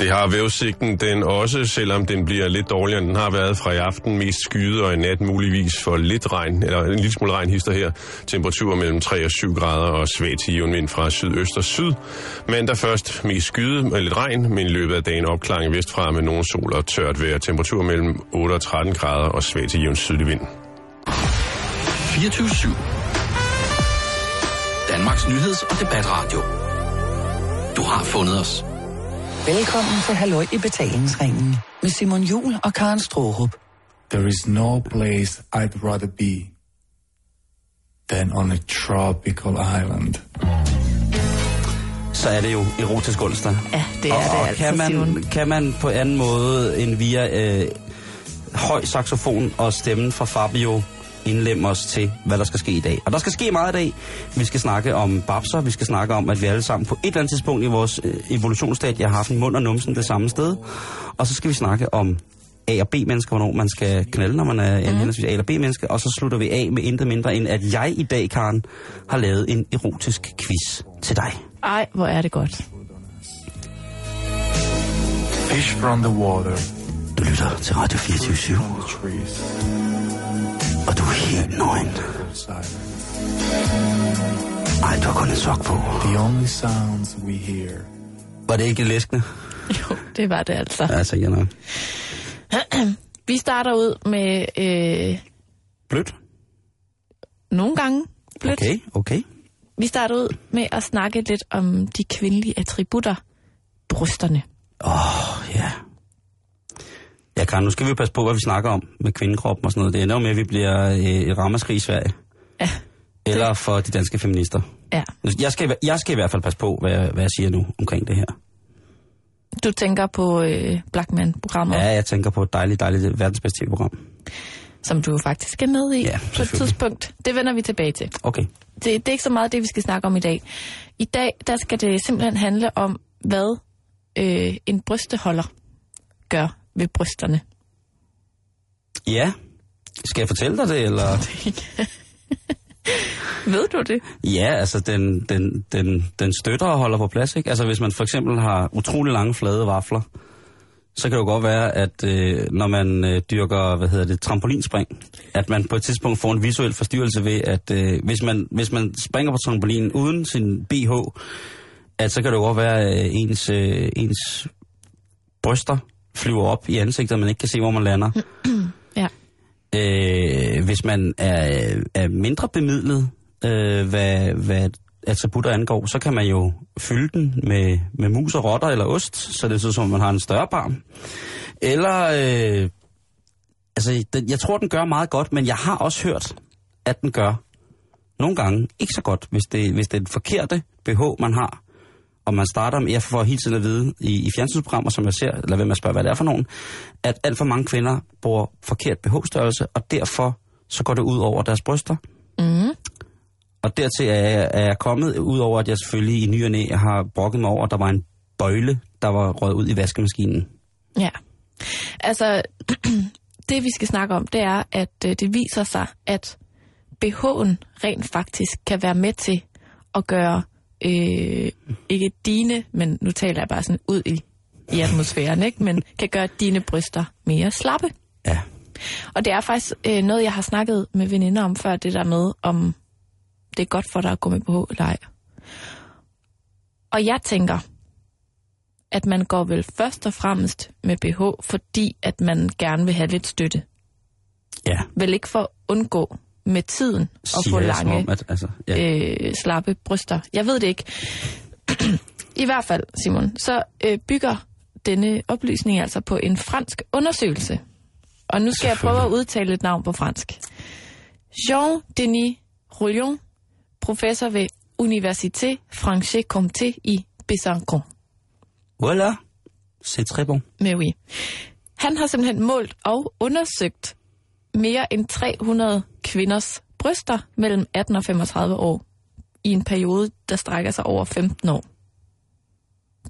Det har vævsigten den også, selvom den bliver lidt dårligere, den har været fra i aften. Mest skyde og i nat muligvis for lidt regn, eller en lille smule regn hister her. Temperatur mellem 3 og 7 grader og svag til vind fra sydøst og syd. Mandag først mest skyde med lidt regn, men i løbet af dagen opklaring vestfra med nogen sol og tørt vejr. Temperatur mellem 8 og 13 grader og svag til jævn sydlig vind. 24 Danmarks nyheds- og debatradio. Du har fundet os. Velkommen til Halløj i betalingsringen med Simon Jul og Karen Strohrup. There is no place I'd rather be than on a tropical island. Så er det jo erotisk onsdag. Ja, det er og, det og altså, kan man, Simon. kan man på anden måde end via øh, høj saxofon og stemmen fra Fabio indlemme os til, hvad der skal ske i dag. Og der skal ske meget i dag. Vi skal snakke om babser, vi skal snakke om, at vi alle sammen på et eller andet tidspunkt i vores øh, evolutionsstadie har haft en mund og numsen det samme sted. Og så skal vi snakke om A- og B-mennesker, hvornår man skal knalde, når man er en henholdsvis A- eller B-menneske. Og så slutter vi af med intet mindre end, at jeg i dag, Karen, har lavet en erotisk quiz til dig. Ej, hvor er det godt. Fish from the water, Du lytter til Radio 24 from the trees, og du er helt nøgen. Ej, du har kun en sok på. The only sounds we hear Var det ikke læskende? Jo, det var det altså. Ja, så jeg nok. Vi starter ud med øh, Blødt? nogle gange blødt. Okay, okay. Vi starter ud med at snakke lidt om de kvindelige attributter. Brysterne. Åh, oh, ja. Ja, Karen, nu skal vi passe på, hvad vi snakker om med kvindekroppen og sådan noget. Det ender jo med, at vi bliver øh, et ramaskrig i Sverige. Ja. Eller for de danske feminister. Ja. Jeg skal, jeg skal i hvert fald passe på, hvad, jeg- hvad jeg siger nu omkring det her. Du tænker på øh, Blackman-programmet, Ja, jeg tænker på et dejligt, dejligt verdens bedste TV-program. som du jo faktisk er med i Ja, på et tidspunkt. Det vender vi tilbage til. Okay. Det, det er ikke så meget det, vi skal snakke om i dag. I dag, der skal det simpelthen handle om, hvad øh, en brysteholder gør ved brysterne. Ja. Skal jeg fortælle dig det, eller? Ved du det? Ja, altså den, den, den, den støtter og holder på plads, ikke? Altså hvis man for eksempel har utrolig lange flade vafler, så kan det jo godt være, at øh, når man øh, dyrker, hvad hedder det, trampolinspring, at man på et tidspunkt får en visuel forstyrrelse ved, at øh, hvis, man, hvis man springer på trampolinen uden sin BH, at så kan det jo godt være, at øh, ens, øh, ens bryster flyver op i ansigtet, og man ikke kan se, hvor man lander. Ja. Øh, hvis man er, er mindre bemidlet, øh, hvad, hvad attributter angår, så kan man jo fylde den med, med mus og rotter eller ost, så det ser som, om man har en større barm. Eller, øh, altså, den, jeg tror, den gør meget godt, men jeg har også hørt, at den gør nogle gange ikke så godt, hvis det, hvis det er den forkerte BH, man har. Og man starter med, jeg får hele tiden at vide i, i fjernsynsprogrammer, som jeg ser, eller hvem jeg spørger, hvad det er for nogen, at alt for mange kvinder bruger forkert BH-størrelse, og derfor så går det ud over deres bryster. Mm. Og dertil er jeg, er jeg kommet, ud over at jeg selvfølgelig i ny og næ har brokket mig over, at der var en bøjle, der var røget ud i vaskemaskinen. Ja. Altså, det vi skal snakke om, det er, at øh, det viser sig, at BH'en rent faktisk kan være med til at gøre, øh, ikke dine, men nu taler jeg bare sådan ud i, i atmosfæren, ikke? men kan gøre dine bryster mere slappe. Ja. Og det er faktisk øh, noget, jeg har snakket med veninder om før, det der med, om det er godt for dig at gå med BH eller ej. Og jeg tænker, at man går vel først og fremmest med BH, fordi at man gerne vil have lidt støtte. Ja. Vel ikke for at undgå med tiden at Siger få lange, om, at, altså, ja. øh, slappe bryster. Jeg ved det ikke. I hvert fald, Simon, så øh, bygger denne oplysning altså på en fransk undersøgelse. Og nu skal jeg prøve at udtale et navn på fransk. Jean-Denis Rouillon, professor ved Université Franche Comté i Besançon. Voilà. C'est très bon. Mais oui. Han har simpelthen målt og undersøgt mere end 300 kvinders bryster mellem 18 og 35 år i en periode, der strækker sig over 15 år.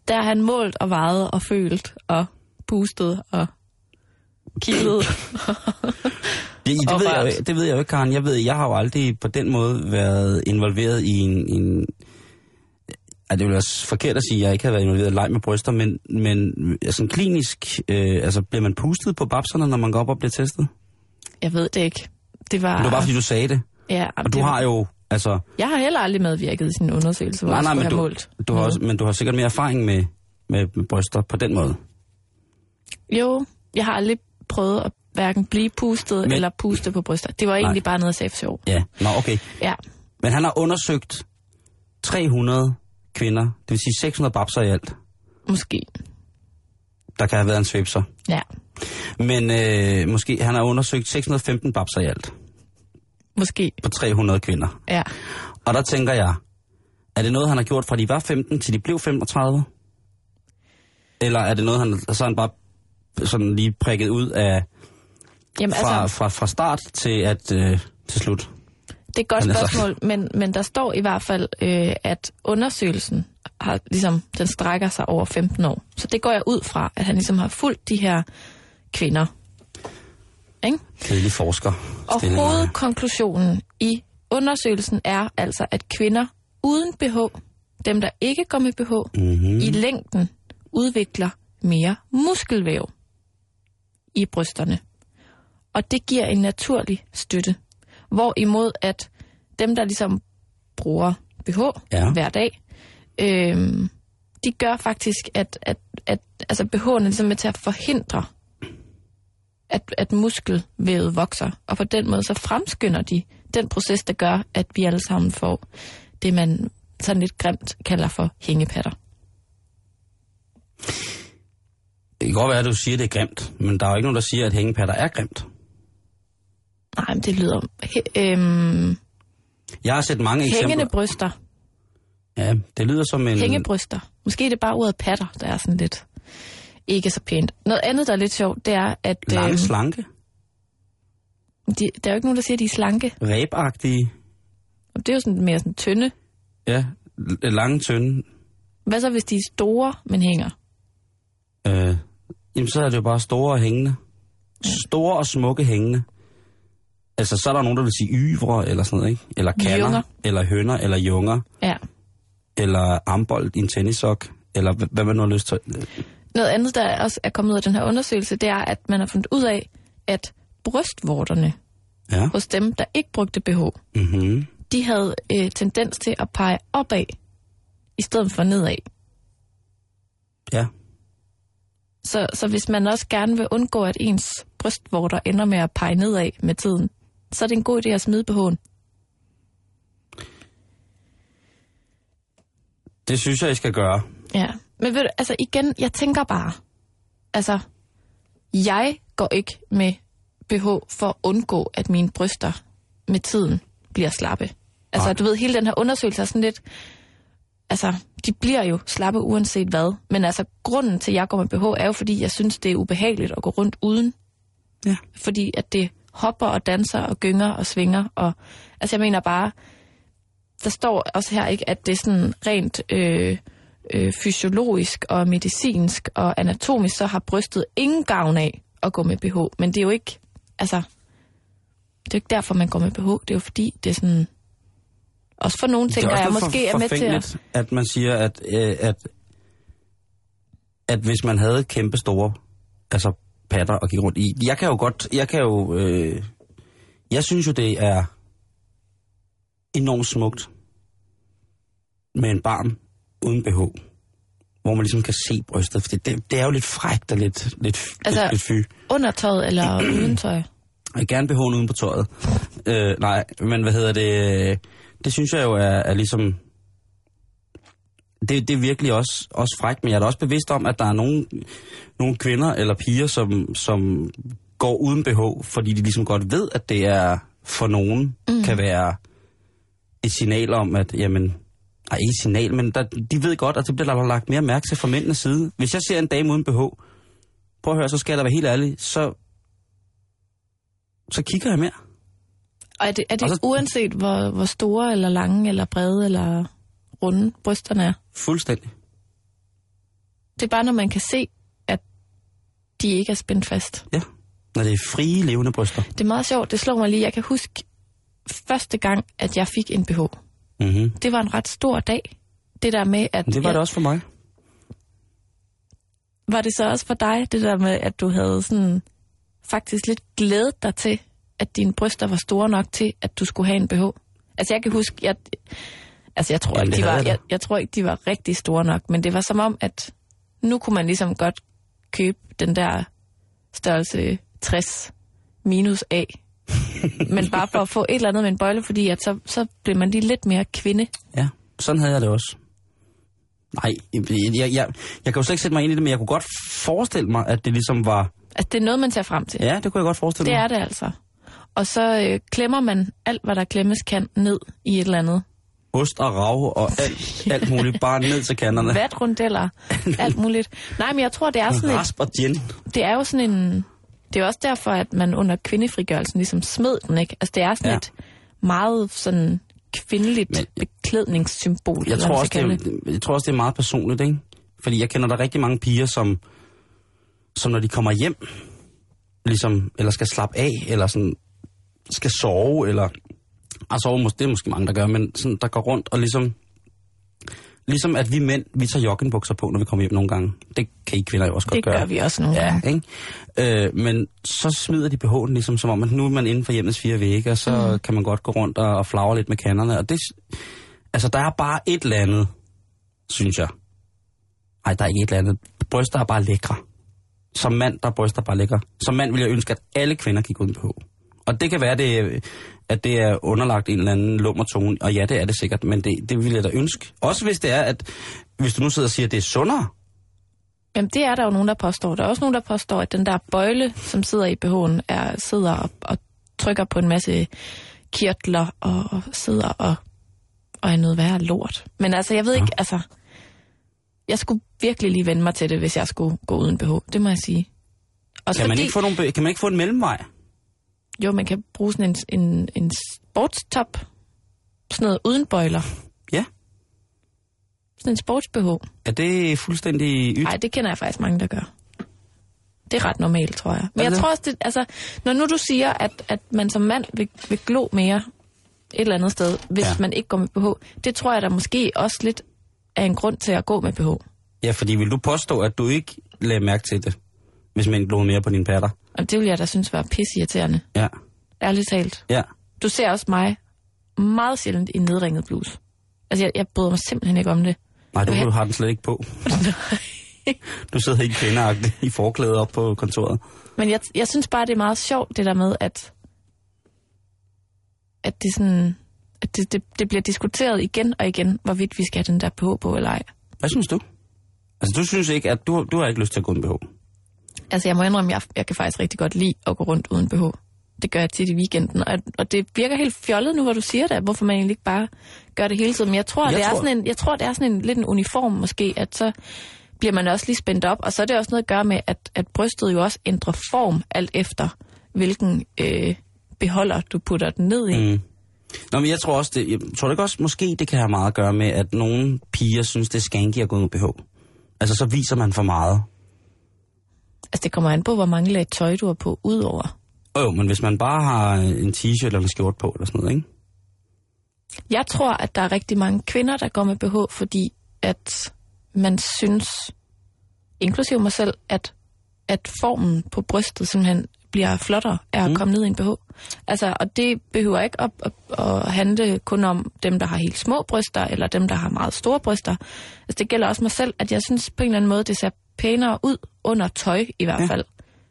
Der har han målt og vejet og følt og pustet og kildet. Det, det, ved jeg, jo- det ved jeg jo ikke, Karen. Jeg ved, jeg har jo aldrig på den måde været involveret i en... en Ja, det vil være forkert at sige, at jeg ikke har været involveret i leg med bryster, men, men altså, klinisk, øh, altså, bliver man pustet på babserne, når man går op og bliver testet? Jeg ved det ikke. Det var... Det var bare, fordi du sagde det. Ja, Og du det, har jo, altså... Jeg har heller aldrig medvirket i en undersøgelse, hvor Nej, nej, men du, målt. du har også, men du har sikkert mere erfaring med, med, med bryster på den måde. Jo, jeg har aldrig prøvet at hverken blive pustet Men- men... eller puste på bryster. Det var egentlig bare noget, for sjov. Ja, nå okay. Ja, Men han har undersøgt 300 kvinder, det vil sige 600 babser i alt. måske. Der kan have været en svipser. Ja, Men øh, måske, han har undersøgt 615 babser i alt måske. på 300 kvinder. Ja. Og der tænker jeg, er det noget, han har gjort fra de var 15 til de blev 35? Eller er det noget, han så han bare sådan lige prikket ud af Jamen fra, altså, fra, fra start til at øh, til slut? Det er et godt spørgsmål, men, men der står i hvert fald, øh, at undersøgelsen har, ligesom, den strækker sig over 15 år. Så det går jeg ud fra, at han ligesom har fulgt de her kvinder. Ikke? Kedelig forsker. Og hovedkonklusionen i undersøgelsen er altså, at kvinder uden BH, dem der ikke går med BH, Mhm. i længden udvikler mere muskelvæv i brysterne. Og det giver en naturlig støtte. Hvorimod at dem, der ligesom bruger BH Ja. hver dag, øhm, de gør faktisk, at, at, at altså BH'en er ligesom med til at forhindre, at, at muskelvævet vokser. Og på den måde så fremskynder de den proces, der gør, at vi alle sammen får det, man sådan lidt grimt kalder for hængepatter. Det kan godt være, at du siger, at det er grimt, men der er jo ikke nogen, der siger, at hængepatter er grimt. Nej, men det lyder... Øhm, Jeg har set mange eksempler. hængende bryster. Ja, det lyder som en... Hængebryster. Måske er det bare ordet patter, der er sådan lidt ikke så pænt. Noget andet, der er lidt sjovt, det er, at Lange, øhm, slanke, de, der er jo ikke nogen, der siger, at de er slanke. ræbagtige, det er jo sådan mere sådan tynde. ja, lange, tynde. Hvad så, hvis de er store, men hænger? Øh, jamen, så er det jo bare store og hængende. Store og smukke hængende. Altså, så er der nogen, der vil sige yvre, eller sådan noget, ikke? Eller kander, Junger. eller hønder, eller junger, Ja. eller armbold i en tennissok, eller h- hvad man nu har lyst til. Noget andet, der også er kommet ud af den her undersøgelse, det er, at man har fundet ud af, at brystvorterne Ja. hos dem, der ikke brugte BH, Mm-hmm. de havde øh, tendens til at pege opad, i stedet for nedad. Ja. Så, så hvis man også gerne vil undgå, at ens brystvorter ender med at pege nedad med tiden, så er det en god idé at smide BH'en. Det synes jeg, I skal gøre. Ja. Men ved du, altså igen, jeg tænker bare, altså, jeg går ikke med BH for at undgå, at mine bryster med tiden bliver slappe. Altså, Nej. du ved, hele den her undersøgelse er sådan lidt, altså, de bliver jo slappe uanset hvad. Men altså, grunden til, at jeg går med BH, er jo, fordi jeg synes, det er ubehageligt at gå rundt uden. Ja. Fordi at det hopper og danser og gynger og svinger. Og, altså, jeg mener bare, der står også her ikke, at det er sådan rent øh, øh, fysiologisk og medicinsk og anatomisk, så har brystet ingen gavn af at gå med BH. Men det er jo ikke, altså, det er jo ikke derfor, man går med BH. Det er jo fordi, det er sådan, også for nogen tænker jeg, lidt måske er med til at... at man siger, at, øh, at, at hvis man havde kæmpe store altså patter og gik rundt i. Jeg kan jo godt, jeg kan jo, øh, jeg synes jo, det er enormt smukt med en barm uden BH, hvor man ligesom kan se brystet, for det, det, det er jo lidt frækt og lidt, lidt, Altså- lidt, lidt fy. Under tøjet eller uden tøj. Jeg gerne BH'en uden på tøjet. Øh, nej, men hvad hedder det? Det synes jeg jo er, er ligesom... Det, det er virkelig også, også frækt, men jeg er da også bevidst om, at der er nogle, nogle kvinder eller piger, som, som går uden BH, fordi de ligesom godt ved, at det er for nogen mm. kan være et signal om, at jamen, nej, ikke et signal, men der, de ved godt, at det bliver der lagt mere mærke til fra mændenes side. Hvis jeg ser en dame uden BH, prøv at høre, så skal jeg da være helt ærlig, så, så kigger jeg mere. Og er det, er det Og så- uanset, hvor, hvor store eller lange eller brede eller runde brysterne er? Fuldstændig. Det er bare, når man kan se, at de ikke er spændt fast. Ja. Når det er frie, levende bryster. Det er meget sjovt. Det slår mig lige. Jeg kan huske første gang, at jeg fik en BH. Mm-hmm. Det var en ret stor dag. det der med, at... Men det var jeg, det også for mig. Var det så også for dig, det der med, at du havde sådan faktisk lidt glædet dig til, at dine bryster var store nok til, at du skulle have en BH? Altså jeg kan huske, jeg, altså jeg tror, Jamen, ikke, det de var, jeg jeg, tror ikke, de var rigtig store nok, men det var som om, at nu kunne man ligesom godt købe den der størrelse 60 minus A. men bare for at få et eller andet med en bøjle, fordi at så, så blev man lige lidt mere kvinde. Ja, sådan havde jeg det også. Nej, jeg, jeg, jeg, kan jo slet ikke sætte mig ind i det, men jeg kunne godt forestille mig, at det ligesom var... Altså det er noget, man tager frem til. Ja, det kunne jeg godt forestille Det mig. er det altså. Og så øh, klemmer man alt, hvad der klemmes kan, ned i et eller andet. Ost og rav og alt, alt muligt, bare ned til kanterne. Vatrundeller, alt muligt. Nej, men jeg tror, det er sådan Rasp og gin. det er jo sådan en... Det er også derfor, at man under kvindefrigørelsen ligesom smed den, ikke? Altså, det er sådan Ja. et meget sådan kvindeligt Men- beklædningssymbol. Jeg eller tror, også, det, jeg tror også, det er meget personligt, ikke? Fordi jeg kender der rigtig mange piger, som, som når de kommer hjem, ligesom, eller skal slappe af, eller sådan, skal sove, eller, altså sove, mås- det er måske mange, der gør, men sådan, der går rundt og ligesom, ligesom at vi mænd, vi tager joggingbukser på, når vi kommer hjem nogle gange. Det kan I kvinder jo også godt Det gøre. gør vi også nogle Ja, gange. ikke? Øh, men så smider de BH'en ligesom som om, at nu er man inden for hjemmets fire vægge, og så mm. kan man godt gå rundt og, og flagre lidt med kanderne. Og det, altså, der er bare et eller andet, synes jeg. Nej, der er ikke et eller andet. Bryster er bare lækre. Som mand, der er bryster bare lækre. Som mand vil jeg ønske, at alle kvinder gik uden BH. Og det kan være, det, at det er underlagt en eller anden lummer tone, og ja, det er det sikkert, men det, det vil jeg da ønske. Også hvis det er, at hvis du nu sidder og siger, at det er sundere, Jamen, det er der jo nogen, der påstår. Der er også nogen, der påstår, at den der bøjle, som sidder i BH'en, er, sidder og, og trykker på en masse kirtler og, og sidder og, og er noget værre lort. Men altså, jeg ved ikke, altså... Jeg skulle virkelig lige vende mig til det, hvis jeg skulle gå uden BH. Det må jeg sige. Også kan man, fordi, ikke få nogle, kan man ikke få en mellemvej? Jo, man kan bruge sådan en, en, en sportstop. Sådan noget uden bøjler. Ja. Sådan en sports-BH. Er det fuldstændig ydt? Nej, det kender jeg faktisk mange, der gør. Det er ret normalt, tror jeg. Men jeg tror også, det, altså, når nu du siger, at, at man som mand vil, vil glo mere et eller andet sted, hvis Ja. man ikke går med BH, det tror jeg da måske også lidt er en grund til at gå med BH. Ja, fordi vil du påstå, at du ikke lagde mærke til det, hvis man glod mere på dine patter? Og det vil jeg da synes var pisseirriterende. Ja. Ærligt talt. Ja. Du ser også mig meget sjældent i nedringet bluse. Altså, jeg, jeg bryder mig simpelthen ikke om det. Nej, du, du har den slet ikke på. Du sidder helt kvindeagtigt i forklædet op på kontoret. Men jeg, jeg synes bare, det er meget sjovt, det der med, at, at det sådan... At det, det, det bliver diskuteret igen og igen, hvorvidt vi skal have den der BH på eller ej. Hvad synes du? Altså, du synes ikke, at du, du har ikke lyst til at gå med BH? Altså, jeg må indrømme, jeg, jeg kan faktisk rigtig godt lide at gå rundt uden BH. Det gør jeg tit i weekenden, og, og det virker helt fjollet nu, hvor du siger det, hvorfor man egentlig ikke bare gør det hele tiden. Men jeg tror, Jeg det tror- er sådan en, jeg tror, det er sådan en lidt en uniform måske, at så bliver man også lige spændt op, og så er det også noget at gøre med, at, at brystet jo også ændrer form alt efter, hvilken øh, beholder du putter den ned i. Mm. Nå, men jeg tror også, det, jeg tror det også, måske det kan have meget at gøre med, at nogle piger synes, det er skanky at gå med BH. Altså, så viser man for meget. Altså, det kommer an på, hvor mange lag tøj du har på udover. Åh, jo, men hvis man bare har en t-shirt eller en skjort på, eller sådan noget, ikke? Jeg tror, at der er rigtig mange kvinder, der går med BH, fordi at man synes, inklusive mig selv, at, at formen på brystet simpelthen bliver flottere af at Mm. komme ned i en BH. Altså, og det behøver ikke at, at, at handle kun om dem, der har helt små bryster, eller dem, der har meget store bryster. Altså, det gælder også mig selv, at jeg synes på en eller anden måde, det ser pænere ud under tøj i hvert Ja. fald.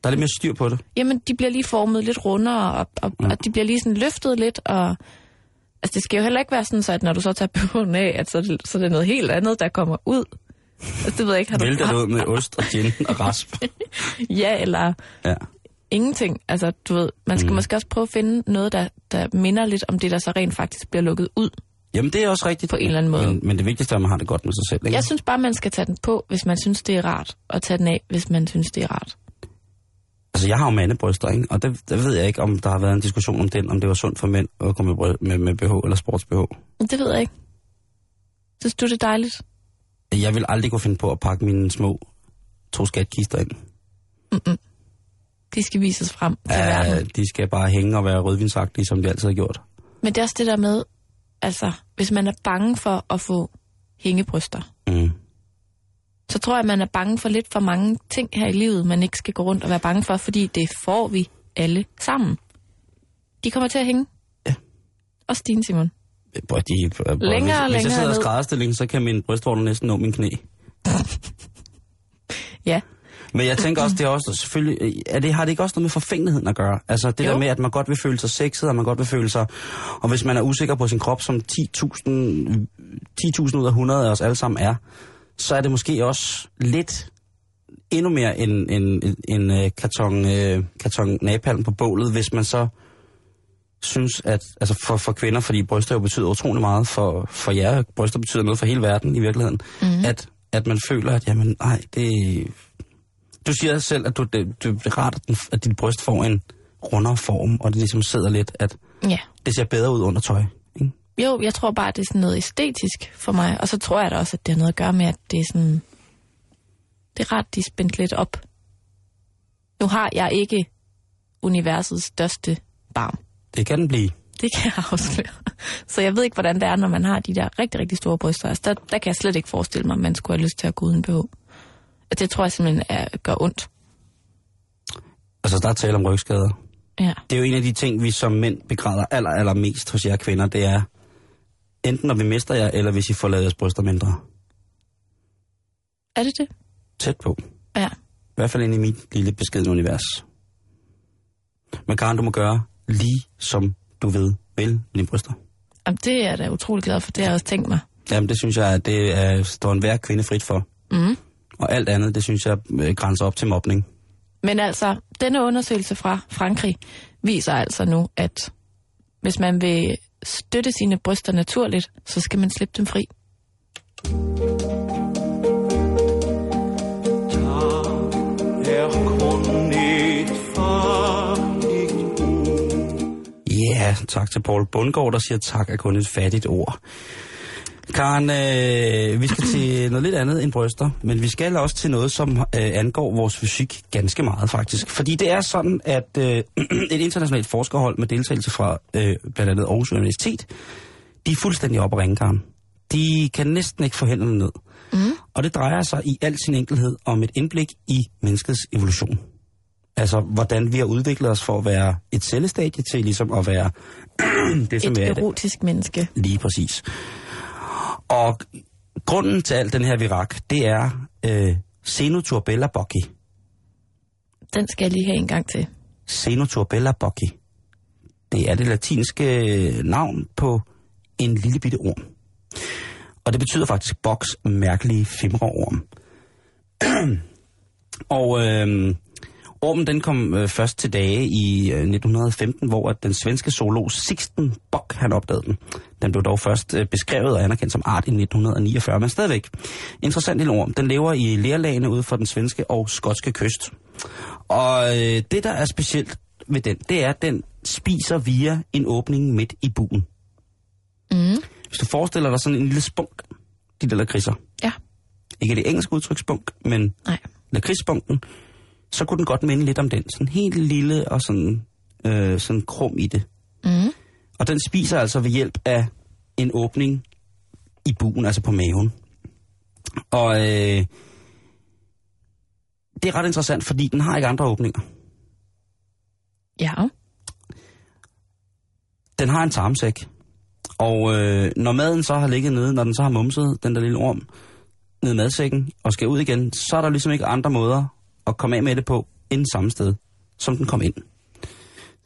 Der er lidt mere styr på det. Jamen, de bliver lige formet lidt rundere, og, og, ja. og de bliver lige sådan løftet lidt, og altså, det skal jo heller ikke være sådan, så at når du så tager BH'en af, at så, det- så er det noget helt andet, der kommer ud. Altså, det ved jeg ikke, har du Vælter det ud med ost og gin og rasp. Ja, eller Ja. Ingenting. Altså, du ved, man skal Mm. måske også prøve at finde noget, der, der minder lidt om det, der så rent faktisk bliver lukket ud. Jamen, det er også rigtigt. På en eller anden måde. Men, men det vigtigste er, at man har det godt med sig selv, ikke? Jeg synes bare, man skal tage den på, hvis man synes, det er rart, og tage den af, hvis man synes, det er rart. Altså, jeg har jo mandebryster, ikke? Og det, det ved jeg ikke, om der har været en diskussion om den, om det var sundt for mænd at gå med, med, med BH eller sports-BH. Det ved jeg ikke. Synes du, det er dejligt? Jeg vil aldrig kunne finde på at pakke mine små to skatkister ind. De skal vises frem til Ja, verden. de skal bare hænge og være rødvinsagtige, som de altid har gjort. Men det er også det der med, altså, hvis man er bange for at få hængebryster, Mm. så tror jeg, man er bange for lidt for mange ting her i livet, man ikke skal gå rundt og være bange for, fordi det får vi alle sammen. De kommer til at hænge. Ja. Også din, Simon. Bro, de, bro, Længere hvis, og hvis jeg længere sidder i skrædderstilling, så kan min brystvorter næsten nå min knæ. Ja. Men jeg tænker også, det er også selvfølgelig, er det, har det ikke også noget med forfængeligheden at gøre? Altså det Jo. der med, at man godt vil føle sig sexet, og man godt vil føle sig, og hvis man er usikker på sin krop, som 10.000 10.000 ud af 100 af os alle sammen er, så er det måske også lidt endnu mere en, en, en, en øh, karton, øh, karton napalm på bålet, hvis man så synes, at altså for, for kvinder, fordi bryster jo betyder utrolig meget for, for jer, bryster betyder noget for hele verden i virkeligheden, mm. at, at man føler, at jamen, nej, det... Du siger selv, at du, det, det er rart, at, dit bryst får en rundere form, og det ligesom sidder lidt, at Ja. det ser bedre ud under tøj. Ikke? Jo, jeg tror bare, det er sådan noget æstetisk for mig. Og så tror jeg da også, at det har noget at gøre med, at det er sådan... Det er rart, de er spændt lidt op. Nu har jeg ikke universets største barm. Det kan den blive. Det kan jeg afsløre. Så jeg ved ikke, hvordan det er, når man har de der rigtig, rigtig store bryster. Altså, der, der kan jeg slet ikke forestille mig, at man skulle have lyst til at gå uden BH. Og det tror jeg simpelthen er, gør ondt. Altså, der er tale om rygskader. Ja. Det er jo en af de ting, vi som mænd begræder aller, aller mest hos jer kvinder, det er, enten når vi mister jer, eller hvis I får lavet jeres bryster mindre. Er det det? Tæt på. Ja. I hvert fald ind i mit lille beskedne univers. Men Karen, du må gøre lige som du ved vil med dine bryster. Jamen, det er jeg da utrolig glad for. Det har jeg også tænkt mig. Jamen, det synes jeg, at det er, står en hver kvinde frit for. Mm. Og alt andet, det synes jeg øh, grænser op til mobning. Men altså, denne undersøgelse fra Frankrig viser altså nu, at hvis man vil støtte sine bryster naturligt, så skal man slippe dem fri. Ja, tak til Paul Bundgaard, der siger tak er kun et fattigt ord. Karen, øh, vi skal til noget lidt andet end bryster, men vi skal også til noget, som øh, angår vores fysik ganske meget faktisk. Fordi det er sådan, at øh, et internationalt forskerhold med deltagelse fra øh, blandt andet Aarhus Universitet, de er fuldstændig at ringe, Karen. De kan næsten ikke få hænderne ned. Mm. Og det drejer sig i al sin enkelhed om et indblik i menneskets evolution. Altså, hvordan vi har udviklet os for at være et cellestadie til ligesom at være det, som Et er det. erotisk menneske. Lige præcis. Og grunden til al den her virak, det er øh, Xenoturbella bocchi. Den skal jeg lige have en gang til. Xenoturbella bocchi. Det er det latinske navn på en lille bitte orm. Og det betyder faktisk boks mærkelige fimreorm. og øh, ormen den kom øh, først til dage i øh, 1915, hvor at den svenske zoolog Sixten Bock han opdagede den. Den blev dog først øh, beskrevet og anerkendt som art i 1949, men stadigvæk. Interessant lille orm. Den lever i lerlagene ude for den svenske og skotske kyst. Og øh, det, der er specielt ved den, det er, at den spiser via en åbning midt i buen. Mm. Hvis du forestiller dig sådan en lille spunk, de der lakridser. Ja. Ikke det engelske udtryk spunk, men Nej. Så kunne den godt minde lidt om den. Sådan helt lille og sådan, øh, sådan krum i det. Mm. Og den spiser altså ved hjælp af en åbning i buen, altså på maven. Og øh, det er ret interessant, fordi den har ikke andre åbninger. Ja. Den har en tarmsæk. Og øh, når maden så har ligget nede, når den så har mumset den der lille orm ned i madsækken og skal ud igen, så er der ligesom ikke andre måder at komme af med det på end samme sted, som den kom ind.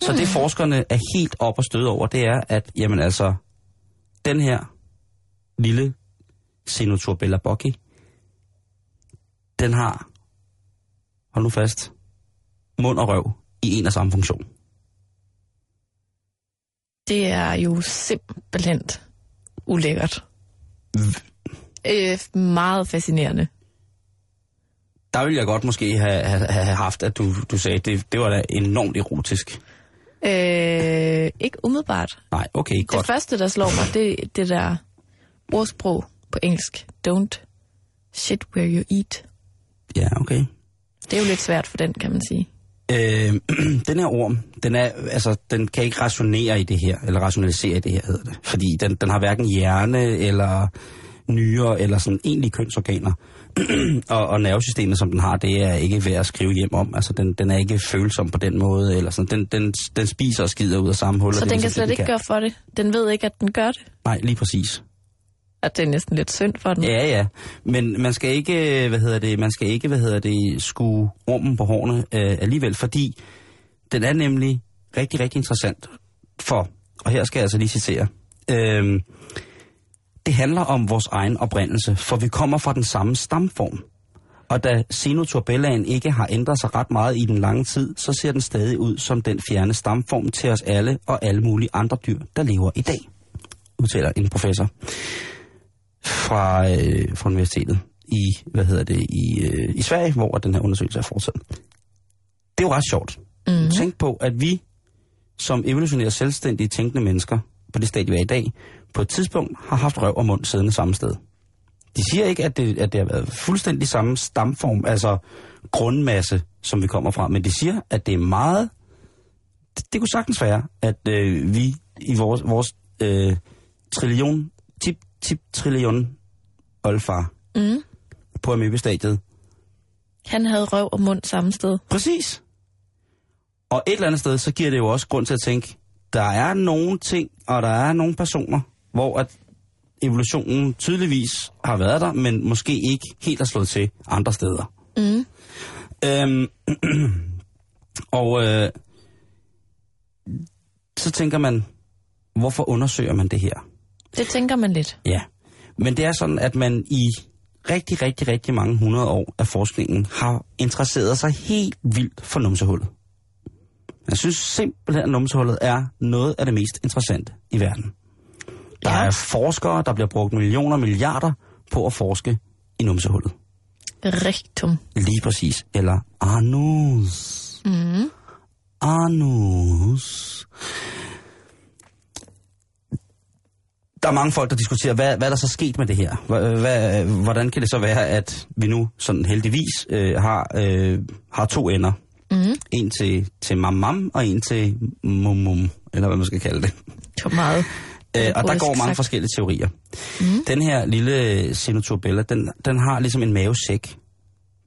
Så det forskerne er helt op og støde over, det er, at jamen altså, den her lille Xenoturbella bocchi, den har, hold nu fast, mund og røv i en og samme funktion. Det er jo simpelthen ulækkert. Øh, meget fascinerende. Der ville jeg godt måske have, have, have haft, at du, du sagde, det, det var da enormt erotisk. Øh, ikke umiddelbart. Nej, okay, Det godt. første, der slår mig, det er det der ordsprog på engelsk. Don't shit where you eat. Ja, okay. Det er jo lidt svært for den, kan man sige. Øh, den her orm, den, er, altså, den kan ikke rationere i det her, eller rationalisere i det her, hedder det. Fordi den, den har hverken hjerne eller nyere eller sådan egentlige kønsorganer. og, og nervesystemet, som den har, det er ikke værd at skrive hjem om. Altså, den, den er ikke følsom på den måde, eller sådan. Den, den, den spiser og skider ud af samme hul. Så den kan ligesom slet det, ikke gøre for det. Den ved ikke, at den gør det. Nej, lige præcis. At det er næsten lidt synd for den. Ja, ja. Men man skal ikke, hvad hedder det, man skal ikke, hvad hedder det, skue rummen på hårene øh, alligevel, fordi den er nemlig rigtig, rigtig interessant for, og her skal jeg altså lige citere, øh, det handler om vores egen oprindelse, for vi kommer fra den samme stamform. Og da Xenoturbellaen ikke har ændret sig ret meget i den lange tid, så ser den stadig ud som den fjerne stamform til os alle og alle mulige andre dyr, der lever i dag, udtaler en professor fra, øh, fra universitetet i, hvad hedder det, i, øh, i Sverige, hvor den her undersøgelse er foretaget. Det er jo ret sjovt. Mm. Tænk på, at vi som evolutionære selvstændige tænkende mennesker, på det stadie, vi er i dag, på et tidspunkt har haft røv og mund siddende samme sted. De siger ikke, at det, at det har været fuldstændig samme stamform, altså grundmasse, som vi kommer fra, men de siger, at det er meget... Det, det kunne sagtens være, at øh, vi i vores, vores øh, trillion, tip, tip trillion olfar Mm. på amøbestadiet. Han havde røv og mund samme sted. Præcis. Og et eller andet sted, så giver det jo også grund til at tænke, der er nogle ting, og der er nogle personer, hvor at evolutionen tydeligvis har været der, men måske ikke helt har slået til andre steder. Mm. Øhm, og øh, så tænker man, hvorfor undersøger man det her? Det tænker man lidt. Ja, men det er sådan, at man i rigtig, rigtig, rigtig mange hundrede år af forskningen har interesseret sig helt vildt for numsehullet. Jeg synes simpelthen, at numsehullet er noget af det mest interessante i verden. Der Ja. er forskere, der bliver brugt millioner og milliarder på at forske i numsehullet. Rigtum. Lige præcis. Eller anus. Mm. Anus. Der er mange folk, der diskuterer, hvad, hvad er der så sket med det her? Hva- Hvad, hvordan kan det så være, at vi nu sådan heldigvis øh, har, øh, har to ender? Mm. En til, til mam og en til mum mum, eller hvad man skal kalde det. Det var meget. Øh, og der går mange sagt. forskellige teorier. Mm. Den her lille Xenoturbella, den, den har ligesom en mavesæk.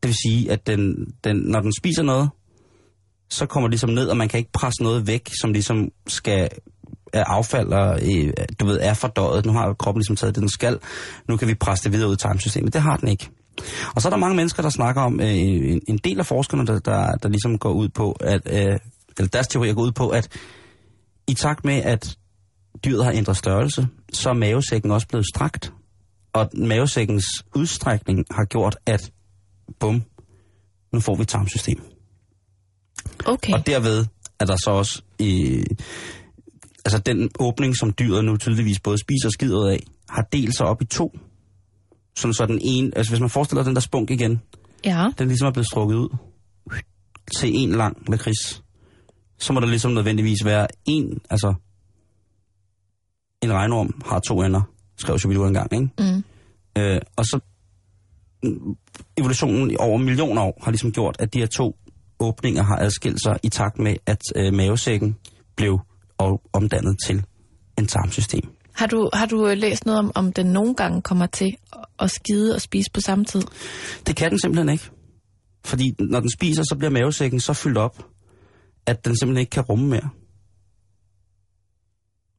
Det vil sige, at den, den, når den spiser noget, så kommer det ligesom ned, og man kan ikke presse noget væk, som ligesom skal er affald og, øh, du ved, er fordøjet. Nu har kroppen ligesom taget det, den skal. Nu kan vi presse det videre ud i tarmsystemet. Det har den ikke. Og så er der mange mennesker, der snakker om, øh, en, en del af forskerne, der, der, der ligesom går ud på, at, øh, eller deres teorier går ud på, at i takt med, at dyret har ændret størrelse, så er mavesækken også blevet strakt. Og mavesækkens udstrækning har gjort, at bum, nu får vi et tarmsystem. Okay. Og derved er der så også i, altså den åbning, som dyret nu tydeligvis både spiser og skider ud af, har delt sig op i to. Sådan så den ene, altså hvis man forestiller den der spunk igen, Ja. den ligesom er blevet strukket ud til en lang lakrids, så må der ligesom nødvendigvis være en, altså en regnorm har to ender, skrev Shubidua engang, ikke? Mm. Øh, og så mm, evolutionen i over millioner år har ligesom gjort, at de her to åbninger har adskilt sig i takt med, at øh, mavesækken blev omdannet til en tarmsystem. Har du, har du øh, læst noget om, om den nogle gange kommer til at- at skide og spise på samme tid? Det kan den simpelthen ikke. Fordi når den spiser, så bliver mavesækken så fyldt op, at den simpelthen ikke kan rumme mere.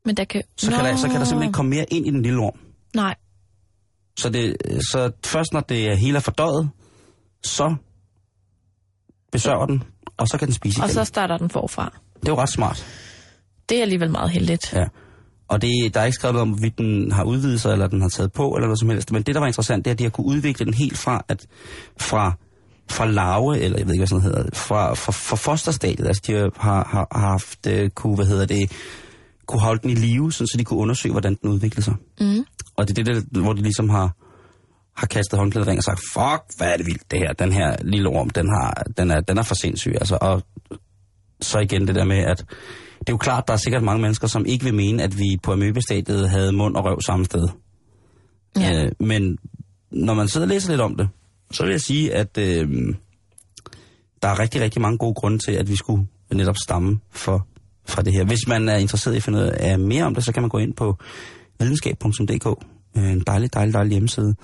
Men der kan... Så, kan der, så kan der simpelthen ikke komme mere ind i den lille orm. Nej. Så, det, så først når det er hele er fordøjet, så besørger den, og så kan den spise Og igen. så starter den forfra. Det er jo ret smart. Det er alligevel meget heldigt. Ja. Og det, der er ikke skrevet noget om, hvorvidt den har udvidet sig, eller den har taget på, eller noget som helst. Men det, der var interessant, det er, at de har kunne udvikle den helt fra, at fra, fra larve, eller jeg ved ikke, hvad sådan hedder, fra, fra, fra fosterstadiet. Altså, de har, har, har haft, øh, kunne, hvad hedder det, kunne holde den i live, sådan, så de kunne undersøge, hvordan den udviklede sig. Mm. Og det er det, der, hvor de ligesom har, har kastet håndklædet ring og sagt, fuck, hvad er det vildt det her, den her lille orm, den, har, den, er, den er for sindssyg. Altså, og så igen det der med, at det er jo klart, der er sikkert mange mennesker, som ikke vil mene, at vi på amøbestadiet havde mund og røv samme sted. Ja. Øh, men når man sidder og læser lidt om det, så vil jeg sige, at øh, der er rigtig, rigtig mange gode grunde til, at vi skulle netop stamme for, for det her. Hvis man er interesseret i at finde ud af mere om det, så kan man gå ind på videnskab.dk Øh, en dejlig, dejlig, dejlig hjemmeside.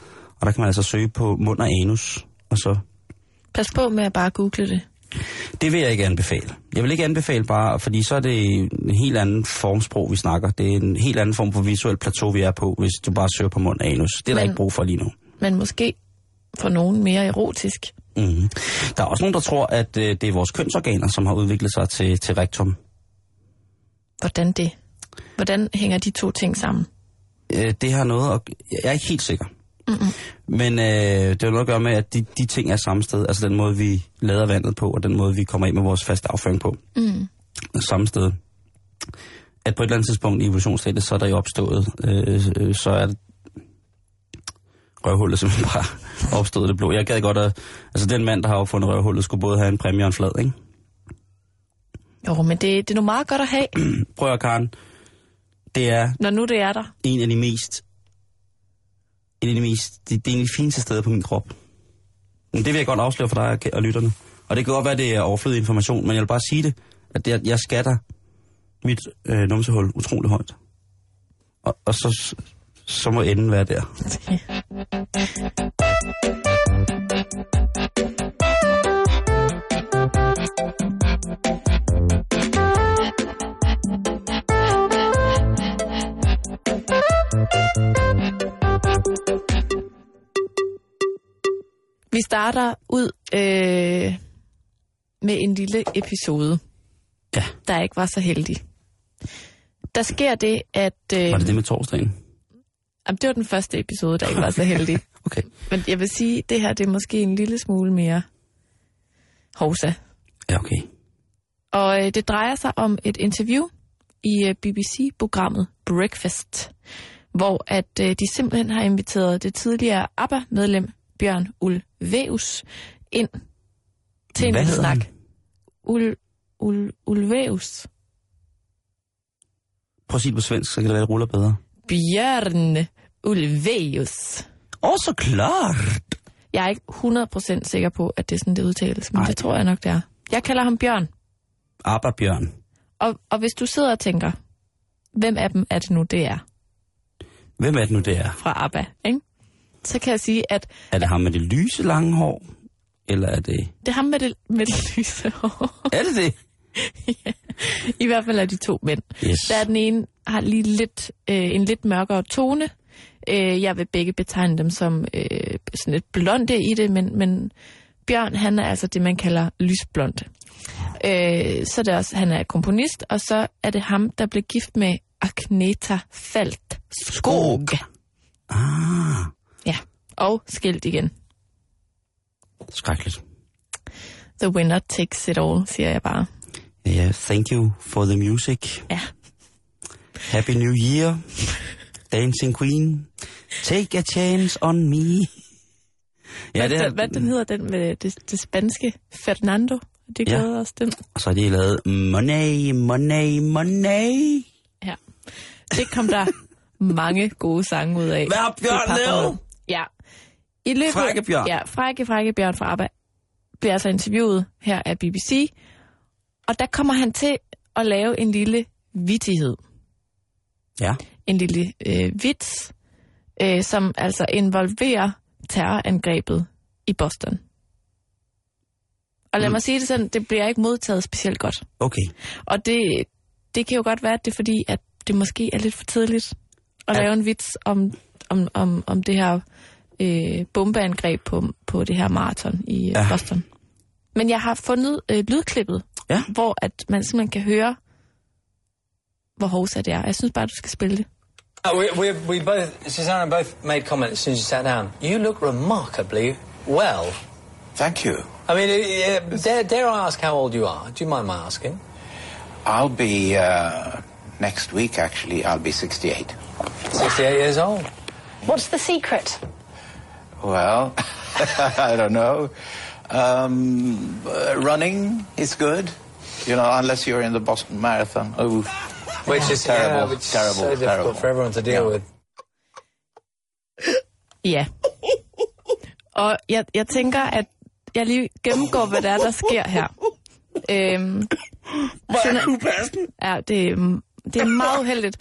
Og der kan man altså søge på mund og anus. Og så... Pas på med at bare google det. Det vil jeg ikke anbefale. Jeg vil ikke anbefale bare, fordi så er det en helt anden formsprog, vi snakker. Det er en helt anden form for visuel plateau, vi er på, hvis du bare søger på mund og anus. Det er der Men- ikke brug for lige nu. Men måske for nogen mere erotisk. Mm-hmm. Der er også nogen, der tror, at øh, det er vores kønsorganer, som har udviklet sig til, til rektum. Hvordan det? Hvordan hænger de to ting sammen? Øh, det har noget at... Jeg er ikke helt sikker. Mm-hmm. Men øh, det har noget at gøre med, at de, de ting er samme sted. Altså den måde, vi lader vandet på, og den måde, vi kommer ind med vores faste afføring på. Mm. Samme sted. At på et eller andet tidspunkt i evolutionsstadiet, så er der jo opstået, øh, så er det røvhullet simpelthen bare opstået det blå. Jeg gad godt at... Altså den mand, der har opfundet røvhullet, skulle både have en præmie og en flad, ikke? Jo, men det, det er nu meget godt at have, Prøv at Karen. Det er når nu det er der. en af de mest... En af de mest... Det, det er en af de fineste steder på min krop. Men det vil jeg godt afsløre for dig og lytterne. Og det kan godt være, det er overflødig information, men jeg vil bare sige det, at det, jeg skatter mit øh, numsehul utrolig højt. Og, og så, så må enden være der. Vi starter ud øh, med en lille episode, Ja. der ikke var så heldig. Der sker det, at... Øh, Var det det med torsdagen? Jamen, det var den første episode, der ikke var så heldig. Okay. Men jeg vil sige, at det her det er måske en lille smule mere hovsa. Ja, okay. Og øh, det drejer sig om et interview i øh, BBC-programmet Breakfast, hvor at øh, de simpelthen har inviteret det tidligere ABBA-medlem Bjørn Ulveus ind til en Hvad snak. han? Ul, ul, Ulveus. Prøv at sige det på svensk, så kan det være, det ruller bedre. Bjørn Ulveus. Åh, så klart! Jeg er ikke 100% sikker på, at det er sådan, det udtales, men Ej. det tror jeg nok, det er. Jeg kalder ham Bjørn. Abba Bjørn. Og, og hvis du sidder og tænker, hvem af dem er det nu, det er Hvem er det nu, det er? fra ABBA, ikke? Så kan jeg sige, at Er det ham med det lyse lange hår? Eller er det... det er ham med det, med det lyse hår. Er det det? I hvert fald er de to mænd. Yes. Der er den ene har lige lidt, øh, en lidt mørkere tone. Øh, jeg vil begge betegne dem som øh, sådan lidt blonde i det, men, men Bjørn, han er altså det, man kalder lysblond. Øh, så er det også, han er komponist, og så er det ham, der blev gift med Agneta Falt Skog. Ah, Ja, og skilt igen. skrækkeligt. The winner takes it all, siger jeg bare. Ja, ja, thank you for the music. Ja. Happy New Year. Dancing Queen. Take a chance on me. Ja, det hvad, er, hvad den hedder, den med det, det spanske? Fernando? Det Ja. glæder os den. Og så har de lavet Money, Money, Money. Ja. Det kom der mange gode sange ud af. Hvad har Bjørn lavet? Ja. I løbet, Frække Bjørn. Ja, Frække, Frække Bjørn fra ABBA bliver altså interviewet her af BBC. Og der kommer han til at lave en lille vittighed. Ja. En lille øh, vits, øh, som altså involverer terrorangrebet i Boston. Og lad Mm. mig sige det sådan, det bliver ikke modtaget specielt godt. Okay. Og det, det kan jo godt være, at det er fordi, at det måske er lidt for tidligt at Ja. lave en vits om, om, om, om det her øh, bombeangreb på, på det her maraton i Ja. ja. Boston. Men jeg har fundet øh, lydklippet, Ja. hvor at man simpelthen kan høre, hvor hovsa det er. Jeg synes bare, du skal spille det. Uh, we, we, we both, Susanna and both made comments as soon as you sat down. You look remarkably well. Thank you. I mean, uh, dare, dare I ask how old you are? Do you mind my asking? I'll be, uh, next week actually, I'll be 68. 68 years old. What's the secret? Well, I don't know. Um, uh, running is good, you know, unless you're in the Boston Marathon. Oh, Which is Terrible, yeah, which is terrible, so difficult terrible. for everyone to deal Yeah. with. Ja. Og jeg, jeg tænker, at jeg lige gennemgår, hvad der er, der sker her. Øhm, Hvor er du passen? ja, det, er- det er meget uheldigt.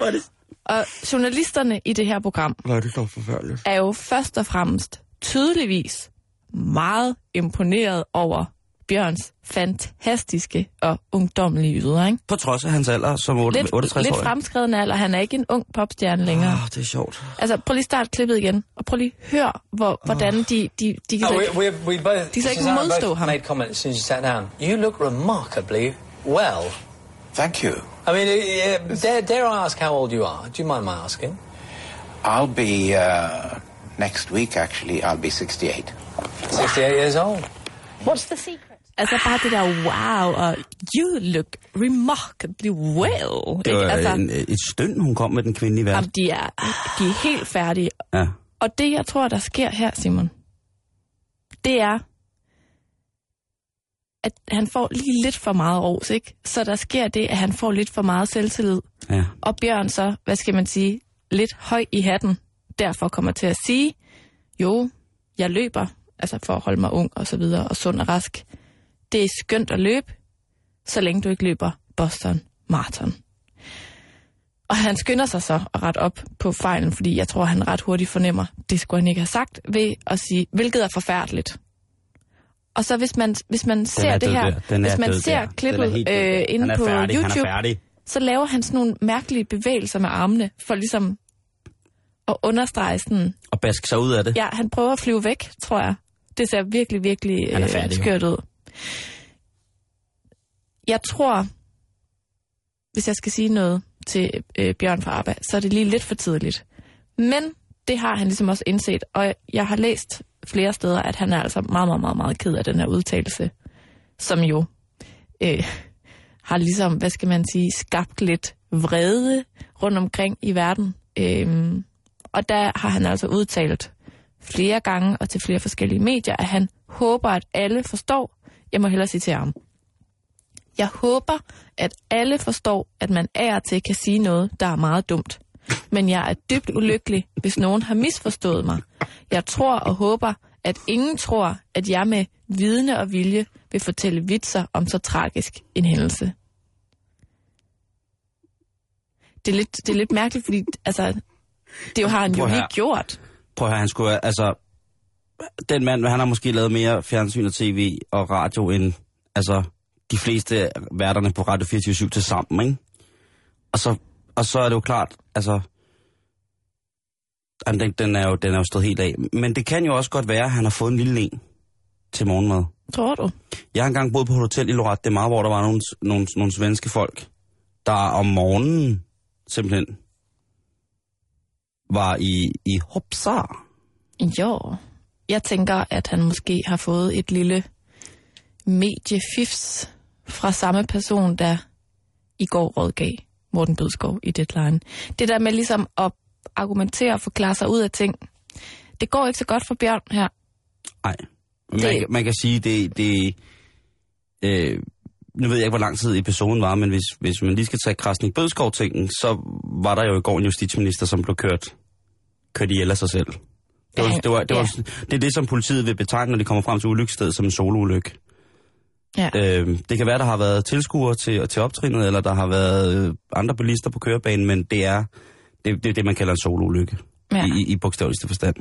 Og journalisterne i det her program Nej, det er forfærdeligt. er jo først og fremmest tydeligvis meget imponeret over Bjørns fantastiske og ungdommelige yder, ikke? På trods af hans alder som 8, Lidt, 68 lidt år. fremskreden alder. Han er ikke en ung popstjerne længere. Ah, det er sjovt. Altså, prøv lige at starte klippet igen, og prøv lige at høre, hvor, hvordan de, de, de kan Oh, ikke- we, we both, De kan ikke modstå ham. made comments as soon as you sat down. You look remarkably well. Thank you. I mean, uh, dare, dare I ask how old you are? Do you mind my asking? I'll be, uh, next week actually, I'll be 68. 68 years old. What's the secret? Altså bare det der wow, og you look remarkably well. Det ikke? var Altså, en, et støn, hun kom med den kvindelige vært. jamen, de, er, de er helt færdige. Ja. Og det, jeg tror, der sker her, Simon, det er, at han får lige lidt for meget ros, ikke? Så der sker det, at han får lidt for meget selvtillid. ja. Og Bjørn så, hvad skal man sige, lidt høj i hatten, derfor kommer til at sige, jo, jeg løber, altså for at holde mig ung og så videre, og sund og rask. Det er skønt at løbe, så længe du ikke løber Boston Marathon. Og han skynder sig så at rette op på fejlen, fordi jeg tror, han ret hurtigt fornemmer, det skulle han ikke have sagt, ved at sige, hvilket er forfærdeligt. Og så hvis man, hvis man ser er det her, er hvis man ser der. Er klippet øh, inde på færdig, YouTube, så laver han sådan nogle mærkelige bevægelser med armene, for ligesom at understrege sådan, Og baske sig ud af det. ja, han prøver at flyve væk, tror jeg. Det ser virkelig, virkelig Han er øh, færdig, skørt ud. Jeg tror, hvis jeg skal sige noget til øh, Bjørn fra ABBA, så er det lige lidt for tidligt. Men det har han ligesom også indset, og jeg har læst flere steder, at han er altså meget, meget, meget, meget ked af den her udtalelse, som jo øh, har ligesom, hvad skal man sige, skabt lidt vrede rundt omkring i verden. Øhm, og der har han altså udtalt flere gange og til flere forskellige medier, at han håber, at alle forstår, jeg må hellere citere ham, jeg håber, at alle forstår, at man af og til kan sige noget, der er meget dumt. Men jeg er dybt ulykkelig, hvis nogen har misforstået mig. Jeg tror og håber, at ingen tror, at jeg med vidne og vilje vil fortælle vitser om så tragisk en hændelse. Det er lidt, det er lidt mærkeligt, fordi altså, det har han jo her. gjort. Prøv at høre, han skulle, altså, den mand, han har måske lavet mere fjernsyn og tv og radio end, altså, de fleste værterne på Radio 24 til sammen, ikke? Og så, og så er det jo klart, altså, jamen, den, den, er jo, den er jo stået helt af. Men det kan jo også godt være, at han har fået en lille en til morgenmad. Tror du? Jeg har engang boet på et hotel i Lorette det hvor der var nogle, nogle, nogle svenske folk, der om morgenen simpelthen var i, i hopsar. Jo. Jeg tænker, at han måske har fået et lille mediefifs fra samme person, der i går rådgav Morten Bødskov i Deadline. Det der med ligesom at argumentere og forklare sig ud af ting, det går ikke så godt for Bjørn her. Nej. Man, Det- det... man kan sige, det... det øh, nu ved jeg ikke, hvor lang tid episoden var, men hvis, hvis man lige skal tage Krasnik Bødskov-tingen, så var der jo i går en justitsminister, som blev kørt, kørt ihjel af sig selv. Det, var, det, var, det, var, ja. det er det, som politiet vil betegne, når de kommer frem til ulykkesstedet som en soloulykke. Ja. Øh, det kan være, der har været tilskuere til, til optrinet, eller der har været øh, andre bilister på kørebanen, men det er det, det, er det man kalder en soloulykke Ja. i, i, i bogstaveligste forstand.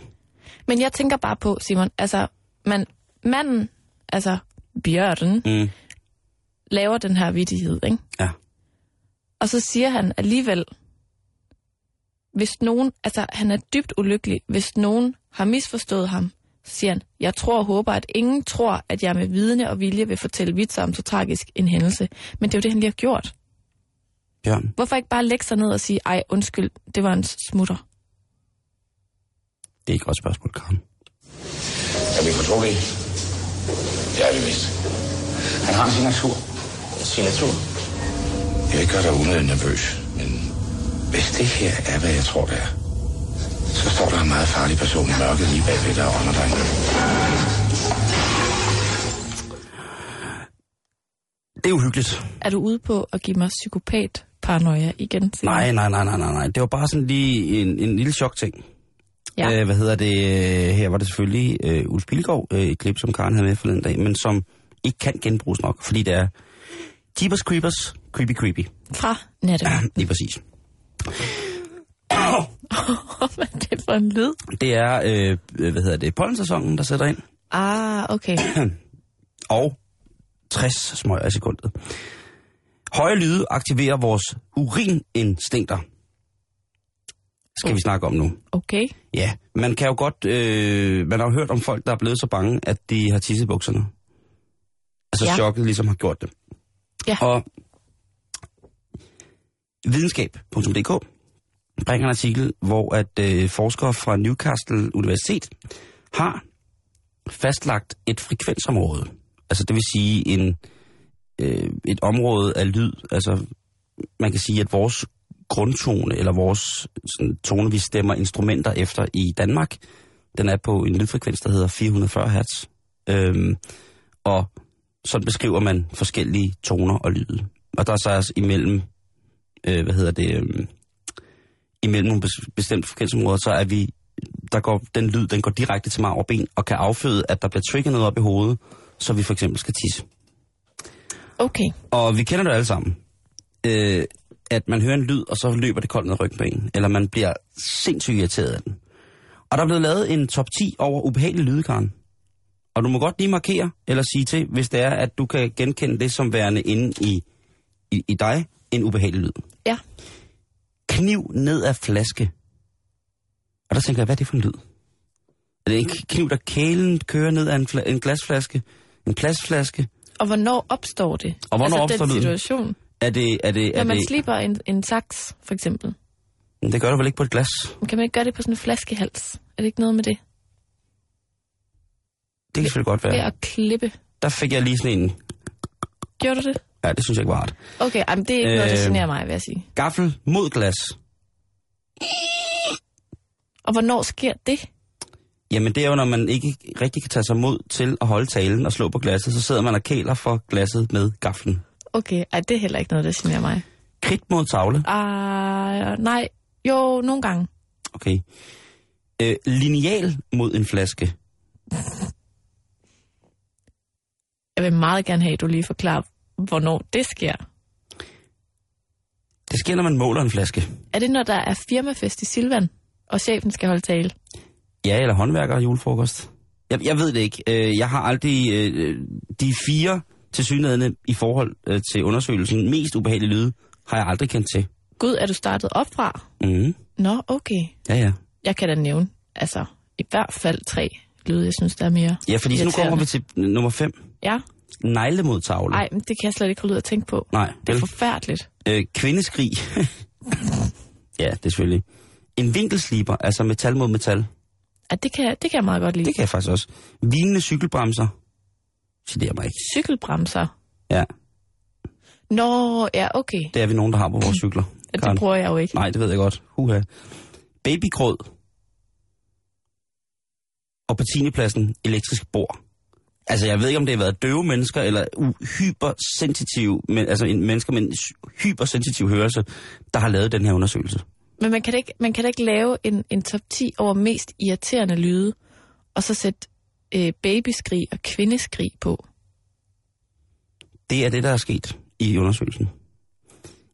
Men jeg tænker bare på, Simon, altså man, manden, altså Bjørn, Mm. laver den her vidighed, ikke? Ja. Og så siger han alligevel, hvis nogen, altså han er dybt ulykkelig, hvis nogen har misforstået ham, så siger han, jeg tror og håber, at ingen tror, at jeg med vidne og vilje vil fortælle vitser om så tragisk en hændelse. Men det er jo det, han lige har gjort. Bjørn, Hvorfor ikke bare lægge sig ned og sige, ej, undskyld, det var en smutter. det er ikke et godt spørgsmål, Karen. Er vi fortrolige? Det er vi vist. Han har en signatur. Signatur. Jeg vil ikke gøre dig unødigt nervøs, hvis det her er, hvad jeg tror, det er, så står der en meget farlig person i mørket lige bagved dig og under dig. Det er uhyggeligt. Er du ude på at give mig psykopat paranoia igen? Nej, nej, nej, nej, nej, nej. Det var bare sådan lige en, en lille chokting. Ja. Øh, hvad hedder det? øh, Her var det selvfølgelig øh, Ulf Pilgaard, øh, et klip, som Karen havde med forleden dag, men som ikke kan genbruges nok, fordi det er Jeepers Creepers, Creepy Creepy. Fra natten. Lige præcis. Hvad er det for en lyd? Det er, øh, hvad hedder det, pollensæsonen, der sætter ind. Ah, okay. og 60 smøger i sekundet. Høje lyde aktiverer vores urininstinkter. Skal vi snakke om nu. Okay. Ja, man kan jo godt, øh, man har jo hørt om folk, der er blevet så bange, at de har tisset bukserne. Altså ja. chokket ligesom har gjort det. Ja. Og videnskab.dk bringer en artikel, hvor at øh, forskere fra Newcastle Universitet har fastlagt et frekvensområde. Altså det vil sige en, øh, et område af lyd. Altså man kan sige, at vores grundtone, eller vores sådan, tone, vi stemmer instrumenter efter i Danmark, den er på en lydfrekvens, der hedder 440 Hz. Øhm, og sådan beskriver man forskellige toner og lyde. Og der er så altså imellem, øh, hvad hedder det, øh, imellem nogle bes- bestemte frekvensområder, så er vi, der går den lyd, den går direkte til marv og ben, og kan afføde, at der bliver trigget noget op i hovedet, så vi for eksempel skal tisse. Okay. Og vi kender det alle sammen. Øh, at man hører en lyd, og så løber det koldt ned ryggen på en. Eller man bliver sindssygt irriteret af den. Og der er blevet lavet en top 10 over ubehagelige lyde, Karen. Og du må godt lige markere, eller sige til, hvis det er, at du kan genkende det som værende inde i, i, i dig, en ubehagelig lyd. Ja. Kniv ned af flaske. Og der tænker jeg, hvad er det for en lyd? Er det en kniv, der kælen kører ned af en, fla- en glasflaske? En plastflaske? Og hvornår opstår det? Og hvornår altså, opstår den lyden? situation. Er det, er det, Når er man det, slipper en, en saks, for eksempel. Det gør du vel ikke på et glas? Kan man ikke gøre det på sådan en flaskehals? Er det ikke noget med det? Det kan selvfølgelig godt Ved være. at klippe. Der fik jeg lige sådan en... Gjorde du det? Ja, det synes jeg ikke var rart. Okay, ej, men det er ikke øh... noget, der Øh. generer mig, vil jeg sige. Gaffel mod glas. Og hvornår sker det? Jamen det er jo, når man ikke rigtig kan tage sig mod til at holde talen og slå på glasset, så sidder man og kæler for glasset med gaflen. Okay, ej, det er heller ikke noget, der generer mig. Kridt mod tavle. Ah, nej, jo, nogle gange. Okay. Øh, lineal mod en flaske. Jeg vil meget gerne have, at du lige forklarer, hvornår det sker. Det sker, når man måler en flaske. Er det, når der er firmafest i Silvan, og chefen skal holde tale? Ja, eller håndværker julefrokost. Jeg, jeg ved det ikke. Øh, Jeg har aldrig... øh, De fire tilsyneladende i forhold øh, til undersøgelsen mest ubehagelige lyde, har jeg aldrig kendt til. Gud, er du startet op fra? Mm. Nå, okay. Ja, ja. Jeg kan da nævne, altså, i hvert fald tre lyde, jeg synes, der er mere Ja, fordi så nu kommer vi til nummer 5. Ja, Negle mod tavle. ej, men det kan jeg slet ikke holde ud at tænke på. Nej, Det er vel? forfærdeligt. Øh, kvindeskrig. ja, det er selvfølgelig. En vinkelsliber, altså metal mod metal. Ja, det kan, det kan jeg meget godt lide. Det kan jeg faktisk også. Vinende cykelbremser. Generer mig ikke. Cykelbremser. Ja, Nå, ja, okay. det er vi nogen, der har på vores cykler. Ja, Karen. det bruger jeg jo ikke. Nej, det ved jeg godt. Huha. Babygrød. Og på tiendepladsen elektrisk bord. Altså, jeg ved ikke, om det har været døve mennesker, eller hypersensitive, men, altså en, mennesker med en hypersensitiv hørelse, der har lavet den her undersøgelse. Men man kan da ikke, man kan da ikke lave en, en top 10 over mest irriterende lyde, og så sætte øh, babyskrig og kvindeskrig på. Det er det, der er sket i undersøgelsen.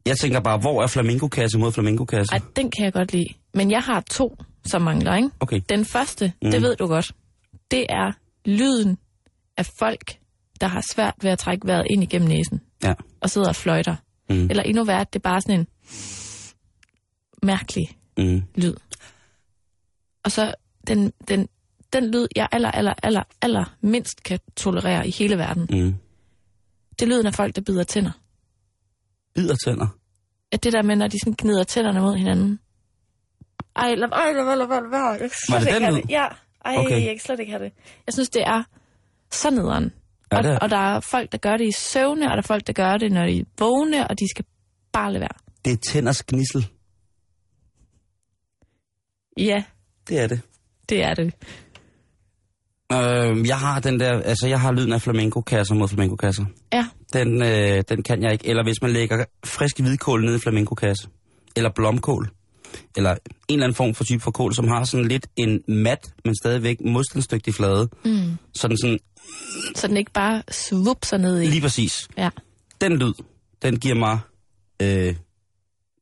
Jeg tænker bare, hvor er flamingokasse mod flamingokasse? Ej, den kan jeg godt lide. Men jeg har to, som mangler, ikke? Okay. Den første. Mm. det ved du godt, det er lyden af folk, der har svært ved at trække vejret ind igennem næsen, Ja. og sidder og fløjter. Mm. Eller endnu værre, det er bare sådan en mærkelig Mm. lyd. Og så den, den, den lyd, jeg aller, aller, aller, aller mindst kan tolerere i hele verden, Mm. det er lyden af folk, der bider tænder. Bider tænder. At det der med, når de sådan gnider tænderne mod hinanden. Ej, lad, ej, lad, lad, lad, kan Var det ikke den lyd? det. Ja, ej, okay. jeg kan slet ikke have det. Jeg synes, det er så nederen. Og, det er- og der er folk, der gør det i søvne, og der er folk, der gør det, når de er vågne, og de skal bare lade være. Det er tænders gnissel. Ja, Det er det. det er det. Øh, jeg har den der, altså jeg har lyden af flamenco-kasser mod flamenco-kasser. Ja, Den, øh, den kan jeg ikke. Eller hvis man lægger frisk hvidkål ned i flamenco-kasse. Eller blomkål. Eller en eller anden form for type for kål, som har sådan lidt en mat, men stadigvæk modstandsdygtig flade. mm. Sådan sådan, så den ikke bare svupser ned i. lige præcis. Ja. Den lyd, den giver mig øh,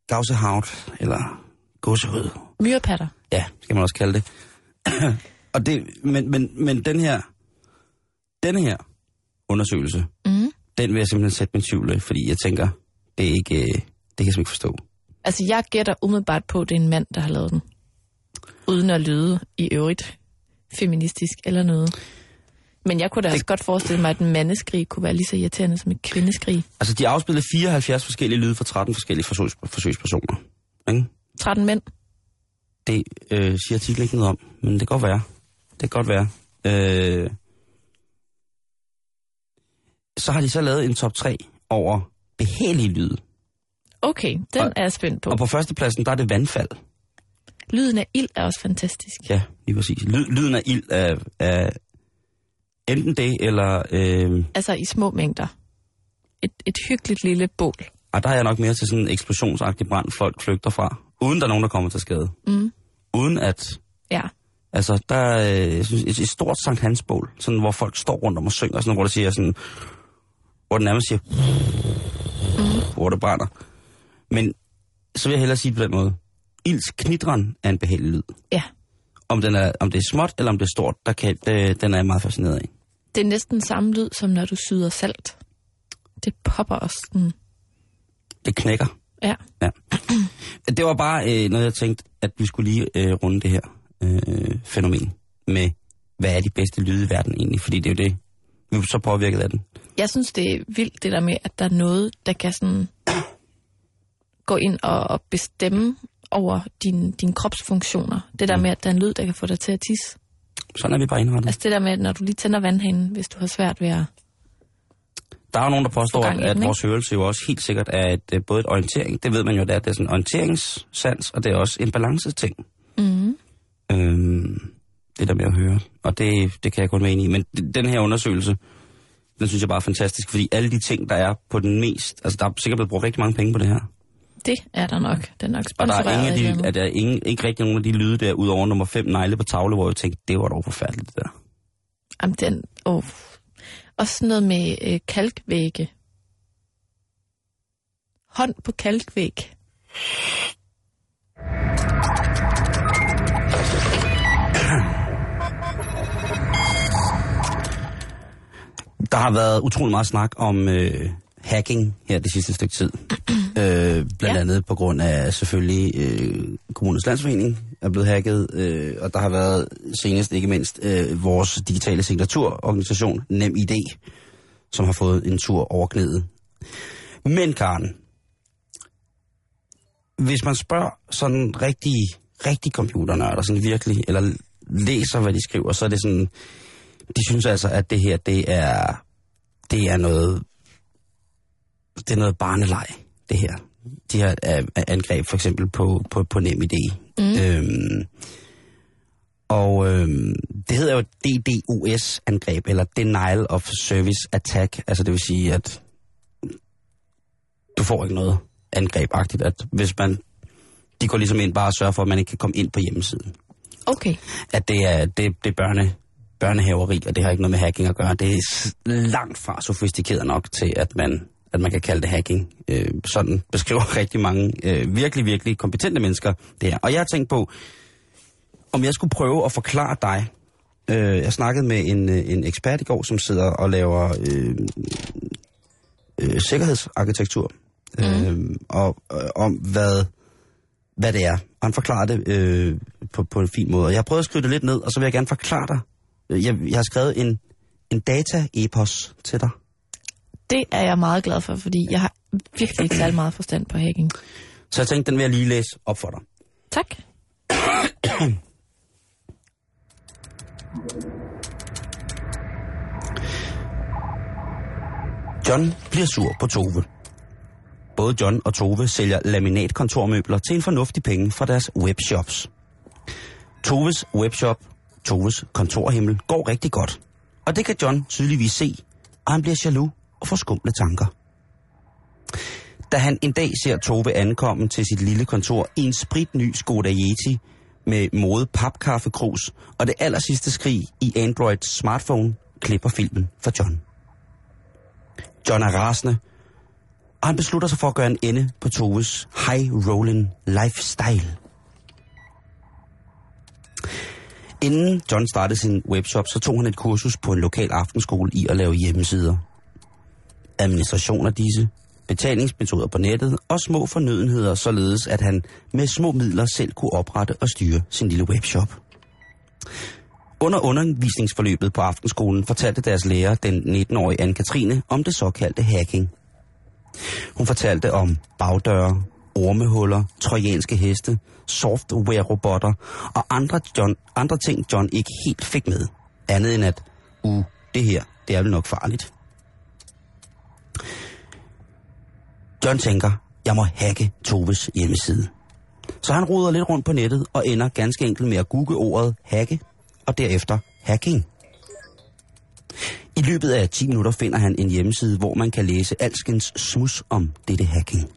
gausehaut, eller gåsehud. Myrepatter. Ja, skal man også kalde det. og det men, men, men den her, denne her undersøgelse, Mm. den vil jeg simpelthen sætte min tvivl fordi jeg tænker, det er ikke, øh, det kan jeg simpelthen ikke forstå. Altså, jeg gætter umiddelbart på, at det er en mand, der har lavet den. Uden at lyde i øvrigt feministisk eller noget. Men jeg kunne da også godt forestille mig, at en mandeskrig kunne være lige så irriterende som et kvindeskrig. Altså, de afspillede 74 forskellige lyde fra 13 forskellige forsøgs, forsøgspersoner. Ikke? 13 mænd. Det øh, siger artiklen ikke noget om, men det kan godt være. Det kan godt være. Øh, så har de så lavet en top 3 over behagelige lyde. Okay, den Og- er jeg spændt på. Og på førstepladsen, der er det vandfald. Lyden af ild er også fantastisk. Ja, lige præcis. Lyd, lyden af ild er, er enten det, eller... Øh, Altså i små mængder. Et, et hyggeligt lille bål. og der er jeg nok mere til sådan en eksplosionsagtig brand, folk flygter fra. Uden der er nogen, der kommer til skade. Mm. Uden at... Ja. Altså, der er øh, jeg synes, et, et stort Sankt Hans bål, sådan, hvor folk står rundt om og synger, sådan, hvor det siger sådan... Hvor det nærmest siger... Mm. Hvor det brænder. Men så vil jeg hellere sige det på den måde. Ilds knitren er en behagelig lyd. Ja. Om, den er, om det er småt, eller om det er stort, der kan, det, den er jeg meget fascineret af. Det er næsten samme lyd, som når du syder salt. Det popper også sådan. Det knækker. Ja. Ja. Det var bare øh, noget, jeg tænkte, at vi skulle lige øh, runde det her øh, fænomen med, hvad er de bedste lyde i verden egentlig? Fordi det er jo det, vi er så påvirket af den. Jeg synes, det er vildt det der med, at der er noget, der kan sådan gå ind og, og bestemme over din, din kropsfunktioner. Det der med, at der er en lyd, der kan få dig til at tisse. Sådan er vi bare indrettet. Altså det der med, når du lige tænder vandhanen, hvis du har svært ved at... Der er jo nogen, der påstår, at, at vores hørelse jo også helt sikkert er et, øh, både et orientering, det ved man jo, det er, det er sådan en orienteringssans, og det er også en balanceting. Mm. Øhm, det der med at høre. Og det, det kan jeg kun være enig i. Men den her undersøgelse, den synes jeg bare er fantastisk, fordi alle de ting, der er på den mest... Altså, der er sikkert blevet brugt rigtig mange penge på det her. Det er der nok. Det er nok Og der er, ingen af de, at der er ingen, ikke rigtig nogen af de lyde der, udover nummer 5 negle på tavle, hvor jeg tænkte, det var dog forfærdeligt, det der. Jamen, den, oh. Også noget med øh, kalkvægge. Hånd på kalkvæg. Der har været utrolig meget snak om øh, hacking her det sidste stykke tid. Øh, blandt ja. andet på grund af selvfølgelig øh, kommunens landsforening er blevet hacket, øh, og der har været senest ikke mindst øh, vores digitale signaturorganisation NemID, som har fået en tur over knæet. Men Karen, hvis man spørger sådan rigtig, rigtig computernørder, sådan virkelig, eller læser, hvad de skriver, så er det sådan, de synes altså, at det her, det er, det er noget, det er noget barneleg, det her. De her øh, angreb for eksempel på, på, på NemID. Mm. Øhm, og øhm, det hedder jo DDoS-angreb, eller Denial of Service Attack. Altså det vil sige, at du får ikke noget angrebagtigt. At hvis man, de går ligesom ind bare og sørger for, at man ikke kan komme ind på hjemmesiden. Okay. At det er, det, det er børne, børnehaveri, og det har ikke noget med hacking at gøre. Det er langt fra sofistikeret nok til, at man, at man kan kalde det hacking. Øh, sådan beskriver rigtig mange øh, virkelig, virkelig kompetente mennesker det her. Og jeg har tænkt på, om jeg skulle prøve at forklare dig. Øh, jeg snakkede med en, øh, en ekspert i går, som sidder og laver øh, øh, sikkerhedsarkitektur. Mm. Øh, og øh, om hvad, hvad det er. Og han forklarer det øh, på, på en fin måde. Og jeg har prøvet at skrive det lidt ned, og så vil jeg gerne forklare dig. Jeg, jeg har skrevet en, en data-epos til dig. Det er jeg meget glad for, fordi jeg har virkelig ikke særlig meget forstand på hacking. Så jeg tænkte, den vil jeg lige læse op for dig. Tak. John bliver sur på Tove. Både John og Tove sælger laminatkontormøbler til en fornuftig penge fra deres webshops. Toves webshop, Toves kontorhimmel, går rigtig godt. Og det kan John tydeligvis se, og han bliver jaloux og får skumle tanker. Da han en dag ser Tove ankomme til sit lille kontor i en spritny Skoda Yeti med mode papkaffekrus og det aller sidste skrig i Androids smartphone, klipper filmen for John. John er rasende, og han beslutter sig for at gøre en ende på Toves high-rolling lifestyle. Inden John startede sin webshop, så tog han et kursus på en lokal aftenskole i at lave hjemmesider. Administration af disse, betalingsmetoder på nettet og små fornødenheder, således at han med små midler selv kunne oprette og styre sin lille webshop. Under undervisningsforløbet på aftenskolen fortalte deres lærer, den 19-årige Anne-Katrine, om det såkaldte hacking. Hun fortalte om bagdøre, ormehuller, trojanske heste, software-robotter og andre, John, andre ting, John ikke helt fik med. Andet end at, uh, det her, det er vel nok farligt. John tænker, jeg må hacke Toves hjemmeside. Så han roder lidt rundt på nettet og ender ganske enkelt med at google ordet hacke og derefter hacking. I løbet af 10 minutter finder han en hjemmeside, hvor man kan læse alskens smus om dette hacking.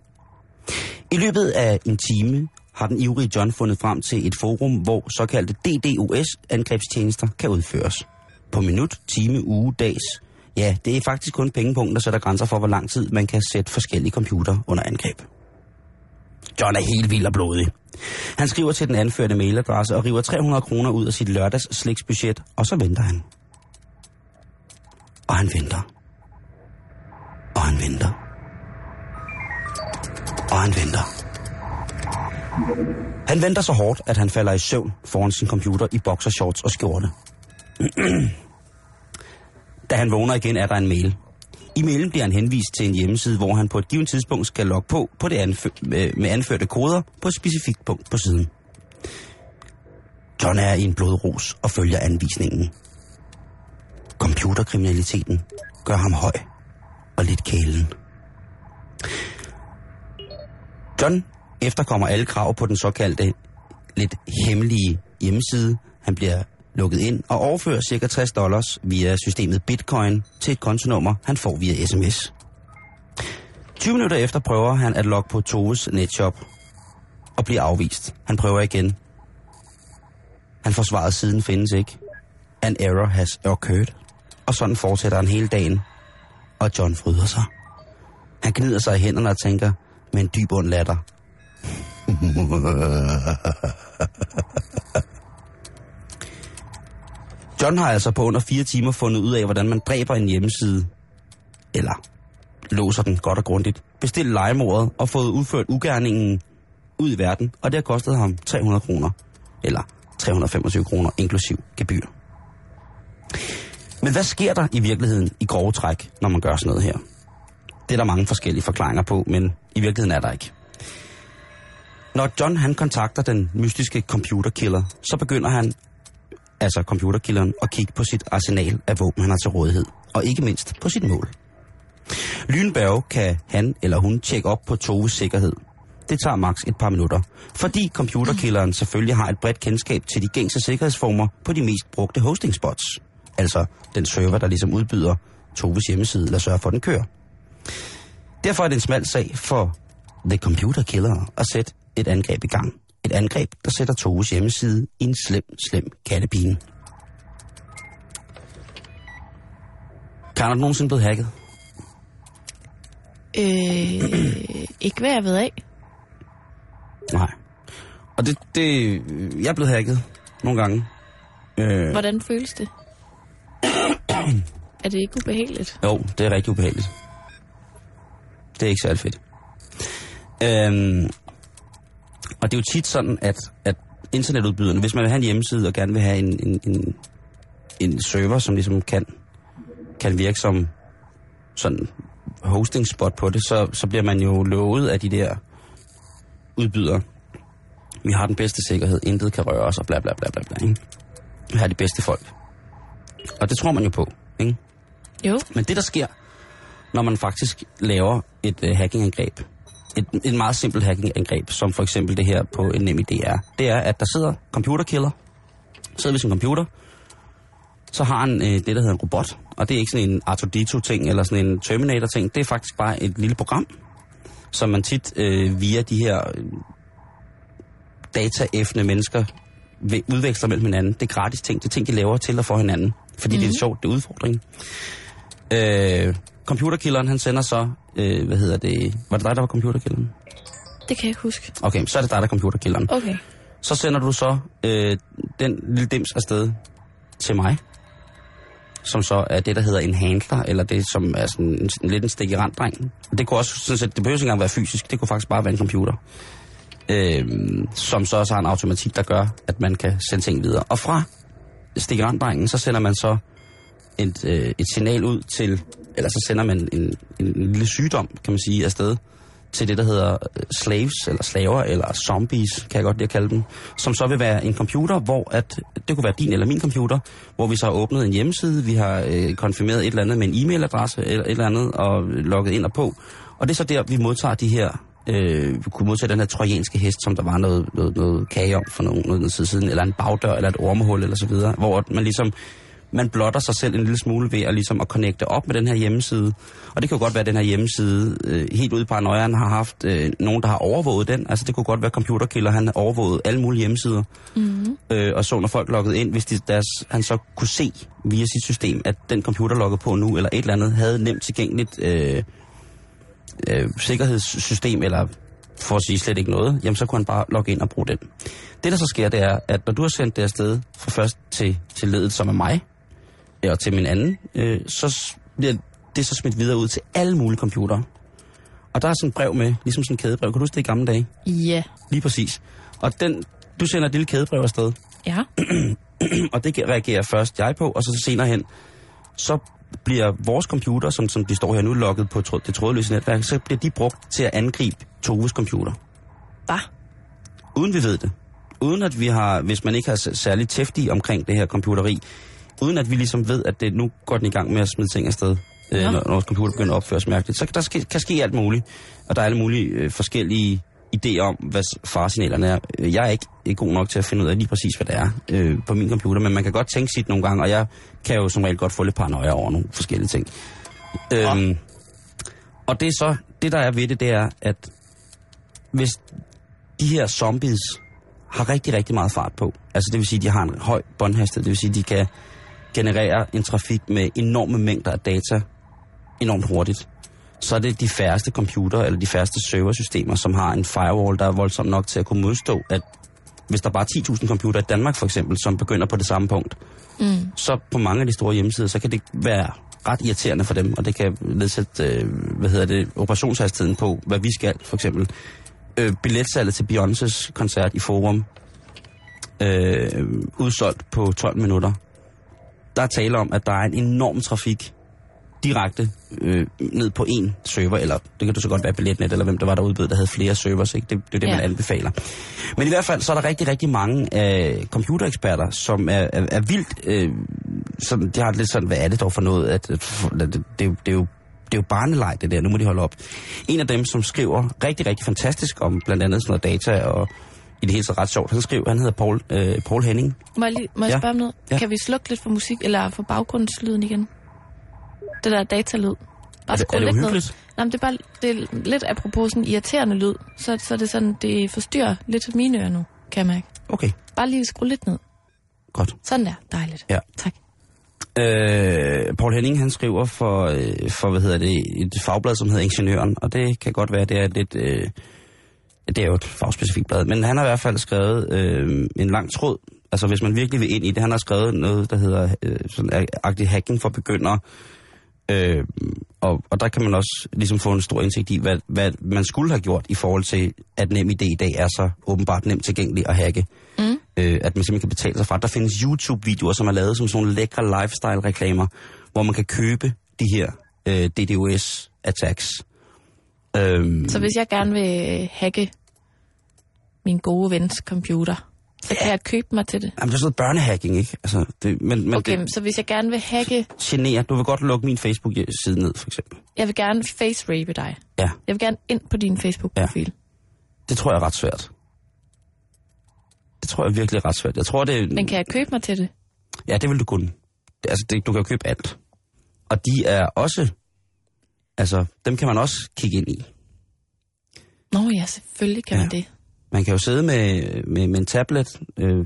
I løbet af en time har den ivrige John fundet frem til et forum, hvor såkaldte DDoS-angrebstjenester kan udføres. På minut, time, uge, dags. Ja, det er faktisk kun pengepunkten, der sætter grænser for, hvor lang tid man kan sætte forskellige computer under angreb. John er helt vild og blodig. Han skriver til den anførte mailadresse og river 300 kroner ud af sit lørdags sliksbudget, og så venter han. Og han venter. Og han venter. Og han venter. Han venter så hårdt, at han falder i søvn foran sin computer i boxershorts og skjorte. da han vågner igen, er der en mail. I mailen bliver han henvist til en hjemmeside, hvor han på et givet tidspunkt skal logge på, på det anfø- med, med anførte koder på et specifikt punkt på siden. John er i en blodros og følger anvisningen. Computerkriminaliteten gør ham høj og lidt kælen. John efterkommer alle krav på den såkaldte lidt hemmelige hjemmeside. Han bliver lukket ind og overfører ca. 60 dollars via systemet Bitcoin til et kontonummer, han får via sms. 20 minutter efter prøver han at logge på Toves netshop og bliver afvist. Han prøver igen. Han får svaret siden findes ikke. An error has occurred. Og sådan fortsætter han hele dagen. Og John fryder sig. Han gnider sig i hænderne og tænker med en dyb ond latter. John har altså på under fire timer fundet ud af, hvordan man dræber en hjemmeside. Eller låser den godt og grundigt. Bestilt legemordet og fået udført ugerningen ud i verden. Og det har kostet ham 300 kroner. Eller 325 kroner inklusiv gebyr. Men hvad sker der i virkeligheden i grove træk, når man gør sådan noget her? Det er der mange forskellige forklaringer på, men i virkeligheden er der ikke. Når John han kontakter den mystiske computerkiller, så begynder han, altså computerkilleren, og kigge på sit arsenal af våben, han har til rådighed. Og ikke mindst på sit mål. Lynberg kan han eller hun tjekke op på Toves sikkerhed. Det tager maks et par minutter, fordi computerkilleren selvfølgelig har et bredt kendskab til de gængse sikkerhedsformer på de mest brugte hosting spots. Altså den server, der ligesom udbyder Toves hjemmeside, eller sørger for, at den kører. Derfor er det en smal sag for The Computer Killer at sætte et angreb i gang. Et angreb, der sætter Toves hjemmeside i en slem, slem kattepine. Kan du nogensinde blevet hacket? Øh, ikke hvad jeg ved af. Nej. Og det, det, jeg er blevet hacket nogle gange. Øh, Hvordan føles det? er det ikke ubehageligt? Jo, det er rigtig ubehageligt. Det er ikke særlig fedt. Øhm, og det er jo tit sådan, at, at internetudbyderne, hvis man vil have en hjemmeside og gerne vil have en, en, en, en server, som ligesom kan, kan virke som sådan hosting spot på det, så, så bliver man jo lovet af de der udbydere. Vi har den bedste sikkerhed, intet kan røre os, og bla bla bla bla bla. Ikke? Vi har de bedste folk. Og det tror man jo på, ikke? Jo. Men det, der sker, når man faktisk laver et uh, hackingangreb, et, et meget simpelt hackingangreb, som for eksempel det her på en nem idé er, det er, at der sidder computerkiller, sidder ved sin computer, så har han øh, det, der hedder en robot, og det er ikke sådan en R2-D2-ting eller sådan en Terminator-ting, det er faktisk bare et lille program, som man tit øh, via de her øh, mennesker udveksler mellem hinanden. Det er gratis ting, det er ting, de laver til og for hinanden, fordi mm. det er sjovt, det er udfordring. Øh, computerkilleren, han sender så, øh, hvad hedder det, var det dig, der var computerkilleren? Det kan jeg ikke huske. Okay, så er det dig, der er computerkilleren. Okay. Så sender du så øh, den lille dims afsted til mig, som så er det, der hedder en handler, eller det, som er sådan en, en lidt en stik i randdreng. Det kunne også, sådan set, det behøver ikke engang være fysisk, det kunne faktisk bare være en computer. Øh, som så også har en automatik, der gør, at man kan sende ting videre. Og fra stik i randdrengen, så sender man så et, øh, et signal ud til, eller så sender man en, en, en lille sygdom, kan man sige, afsted til det, der hedder øh, slaves, eller slaver, eller zombies, kan jeg godt lide at kalde dem, som så vil være en computer, hvor at, det kunne være din eller min computer, hvor vi så har åbnet en hjemmeside, vi har øh, konfirmeret et eller andet med en e-mailadresse, eller et eller andet, og logget ind og på. Og det er så der, vi modtager de her, øh, vi kunne modtage den her trojanske hest, som der var noget, noget, noget kage om for nogen, noget tid siden, eller en bagdør, eller et ormehul, eller så videre, hvor man ligesom man blotter sig selv en lille smule ved at, ligesom at connecte op med den her hjemmeside. Og det kan jo godt være, at den her hjemmeside øh, helt ude i paranoiaen har haft øh, nogen, der har overvåget den. Altså det kunne godt være, at computerkiller han har overvåget alle mulige hjemmesider. Mm-hmm. Øh, og så når folk loggede ind, hvis de deres, han så kunne se via sit system, at den computer loggede på nu, eller et eller andet, havde nemt tilgængeligt øh, øh, sikkerhedssystem, eller for at sige slet ikke noget, jamen så kunne han bare logge ind og bruge den. Det, der så sker, det er, at når du har sendt det afsted fra først til, til ledet, som er mig, og til min anden, øh, så bliver det så smidt videre ud til alle mulige computere. Og der er sådan et brev med, ligesom sådan et kædebrev. Kan du huske det i gamle dage? Ja. Lige præcis. Og den, du sender et lille kædebrev afsted, Ja. og det reagerer først jeg på, og så senere hen, så bliver vores computer, som, som de står her nu, logget på tråd, det trådløse netværk, så bliver de brugt til at angribe Toves computer. Hvad? Uden vi ved det. Uden at vi har, hvis man ikke har s- særligt tæftig omkring det her computeri, uden at vi ligesom ved, at det nu går den i gang med at smide ting afsted, øh, Ja. når, når vores computer begynder at opføre sig mærkeligt. Så der ske, kan ske alt muligt, og der er alle mulige øh, forskellige idéer om, hvad faresignalerne er. Øh, Jeg er ikke, ikke god nok til at finde ud af lige præcis, hvad det er øh, på min computer, men man kan godt tænke sit nogle gange, og jeg kan jo som regel godt få lidt paranoia over nogle forskellige ting. Øhm, og det er så, det der er ved det, det er, at hvis de her zombies har rigtig, rigtig meget fart på. Altså det vil sige, at de har en høj båndhastighed. Det vil sige, at de kan generere en trafik med enorme mængder af data enormt hurtigt. Så er det de færreste computer eller de færreste serversystemer, som har en firewall, der er voldsom nok til at kunne modstå, at hvis der bare er 10.000 computer i Danmark for eksempel, som begynder på det samme punkt, Mm. så på mange af de store hjemmesider, så kan det være ret irriterende for dem, og det kan nedsætte, øh, hvad hedder det, operationshastigheden på, hvad vi skal, for eksempel. Øh, billetsalget til Beyoncés koncert i Forum, øh, udsolgt på 12 minutter. Der er tale om, at der er en enorm trafik direkte øh, ned på en server, eller det kan du så godt være billetnet, eller hvem der var, der udbød, der havde flere servers, ikke? Det, det er det, Ja. man anbefaler. Men i hvert fald, så er der rigtig, rigtig mange øh, computereksperter, som er, er, er vildt, øh, som, de har lidt sådan, hvad er det dog for noget, at, at, at det, det, er jo- det er jo det er jo barneleg, det der. Nu må de holde op. En af dem, som skriver rigtig, rigtig fantastisk om blandt andet sådan noget data og i det hele taget ret sjovt, han skriver, han hedder Paul, øh, Paul Henning. Må jeg, lige, må jeg Ja. spørge om noget? Ja. Kan vi slukke lidt for musik, eller for baggrundslyden igen? Det der datalyd. Bare Er det- er det lidt ned. uhyggeligt? Nej, men det er bare det er lidt apropos sådan irriterende lyd. Så, så er det sådan, det forstyrrer lidt mine ører nu, kan jeg mærke. Okay, Bare lige skru lidt ned. godt. Sådan der. Dejligt. Ja. Tak. Øh, Paul Henning, han skriver for, øh, for, hvad hedder det, et fagblad, som hedder Ingeniøren, og det kan godt være, det er lidt, øh, det er jo et fagspecifikt blad, men han har i hvert fald skrevet øh, en lang tråd, altså hvis man virkelig vil ind i det, han har skrevet noget, der hedder øh, sådan agtig hacking for begyndere, øh, og, og der kan man også ligesom få en stor indsigt i, hvad, hvad man skulle have gjort i forhold til, at NemID i dag er så åbenbart nemt tilgængelig at hacke Mm. øh, at man simpelthen kan betale sig fra. Der findes YouTube-videoer, som er lavet som sådan nogle lækre lifestyle-reklamer, hvor man kan købe de her øh, DDoS-attacks. Øhm, Så hvis jeg gerne vil hacke min gode vens computer, så kan jeg købe mig til det. Jamen, det er sådan noget børnehacking, ikke? Altså, det, men men Okay, det så hvis jeg gerne vil hacke, generer. Du vil godt lukke min Facebook-side ned, for eksempel. jeg vil gerne face-rape dig. Ja, Jeg vil gerne ind på din Facebook-profil. det tror jeg er ret svært. Det tror jeg virkelig er ret svært. Jeg tror, det. Men kan jeg købe mig til det? Ja, det vil du kunne. Det- Altså, det, du kan købe alt. Og de er også... Altså, dem kan man også kigge ind i. Nå ja, selvfølgelig kan Ja. man det. Man kan jo sidde med, med, med en tablet, øh,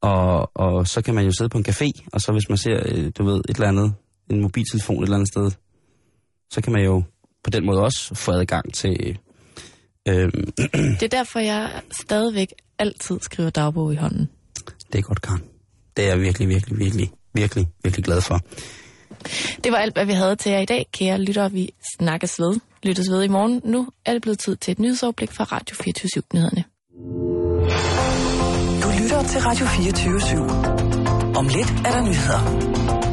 og, og så kan man jo sidde på en café, og så hvis man ser, øh, du ved, et eller andet, en mobiltelefon et eller andet sted, så kan man jo på den måde også få adgang til... Øh, Det er derfor, jeg stadigvæk altid skriver dagbog i hånden. Det er godt, Karen. Det er jeg virkelig, virkelig, virkelig, virkelig, virkelig glad for. Det var alt, hvad vi havde til jer i dag, kære lyttere. Vi snakkes ved. Lyttes ved i morgen. Nu er det blevet tid til et nyhedsoverblik fra Radio 24 Nyhederne. Du lytter til Radio 24 /7. Om lidt er der nyheder.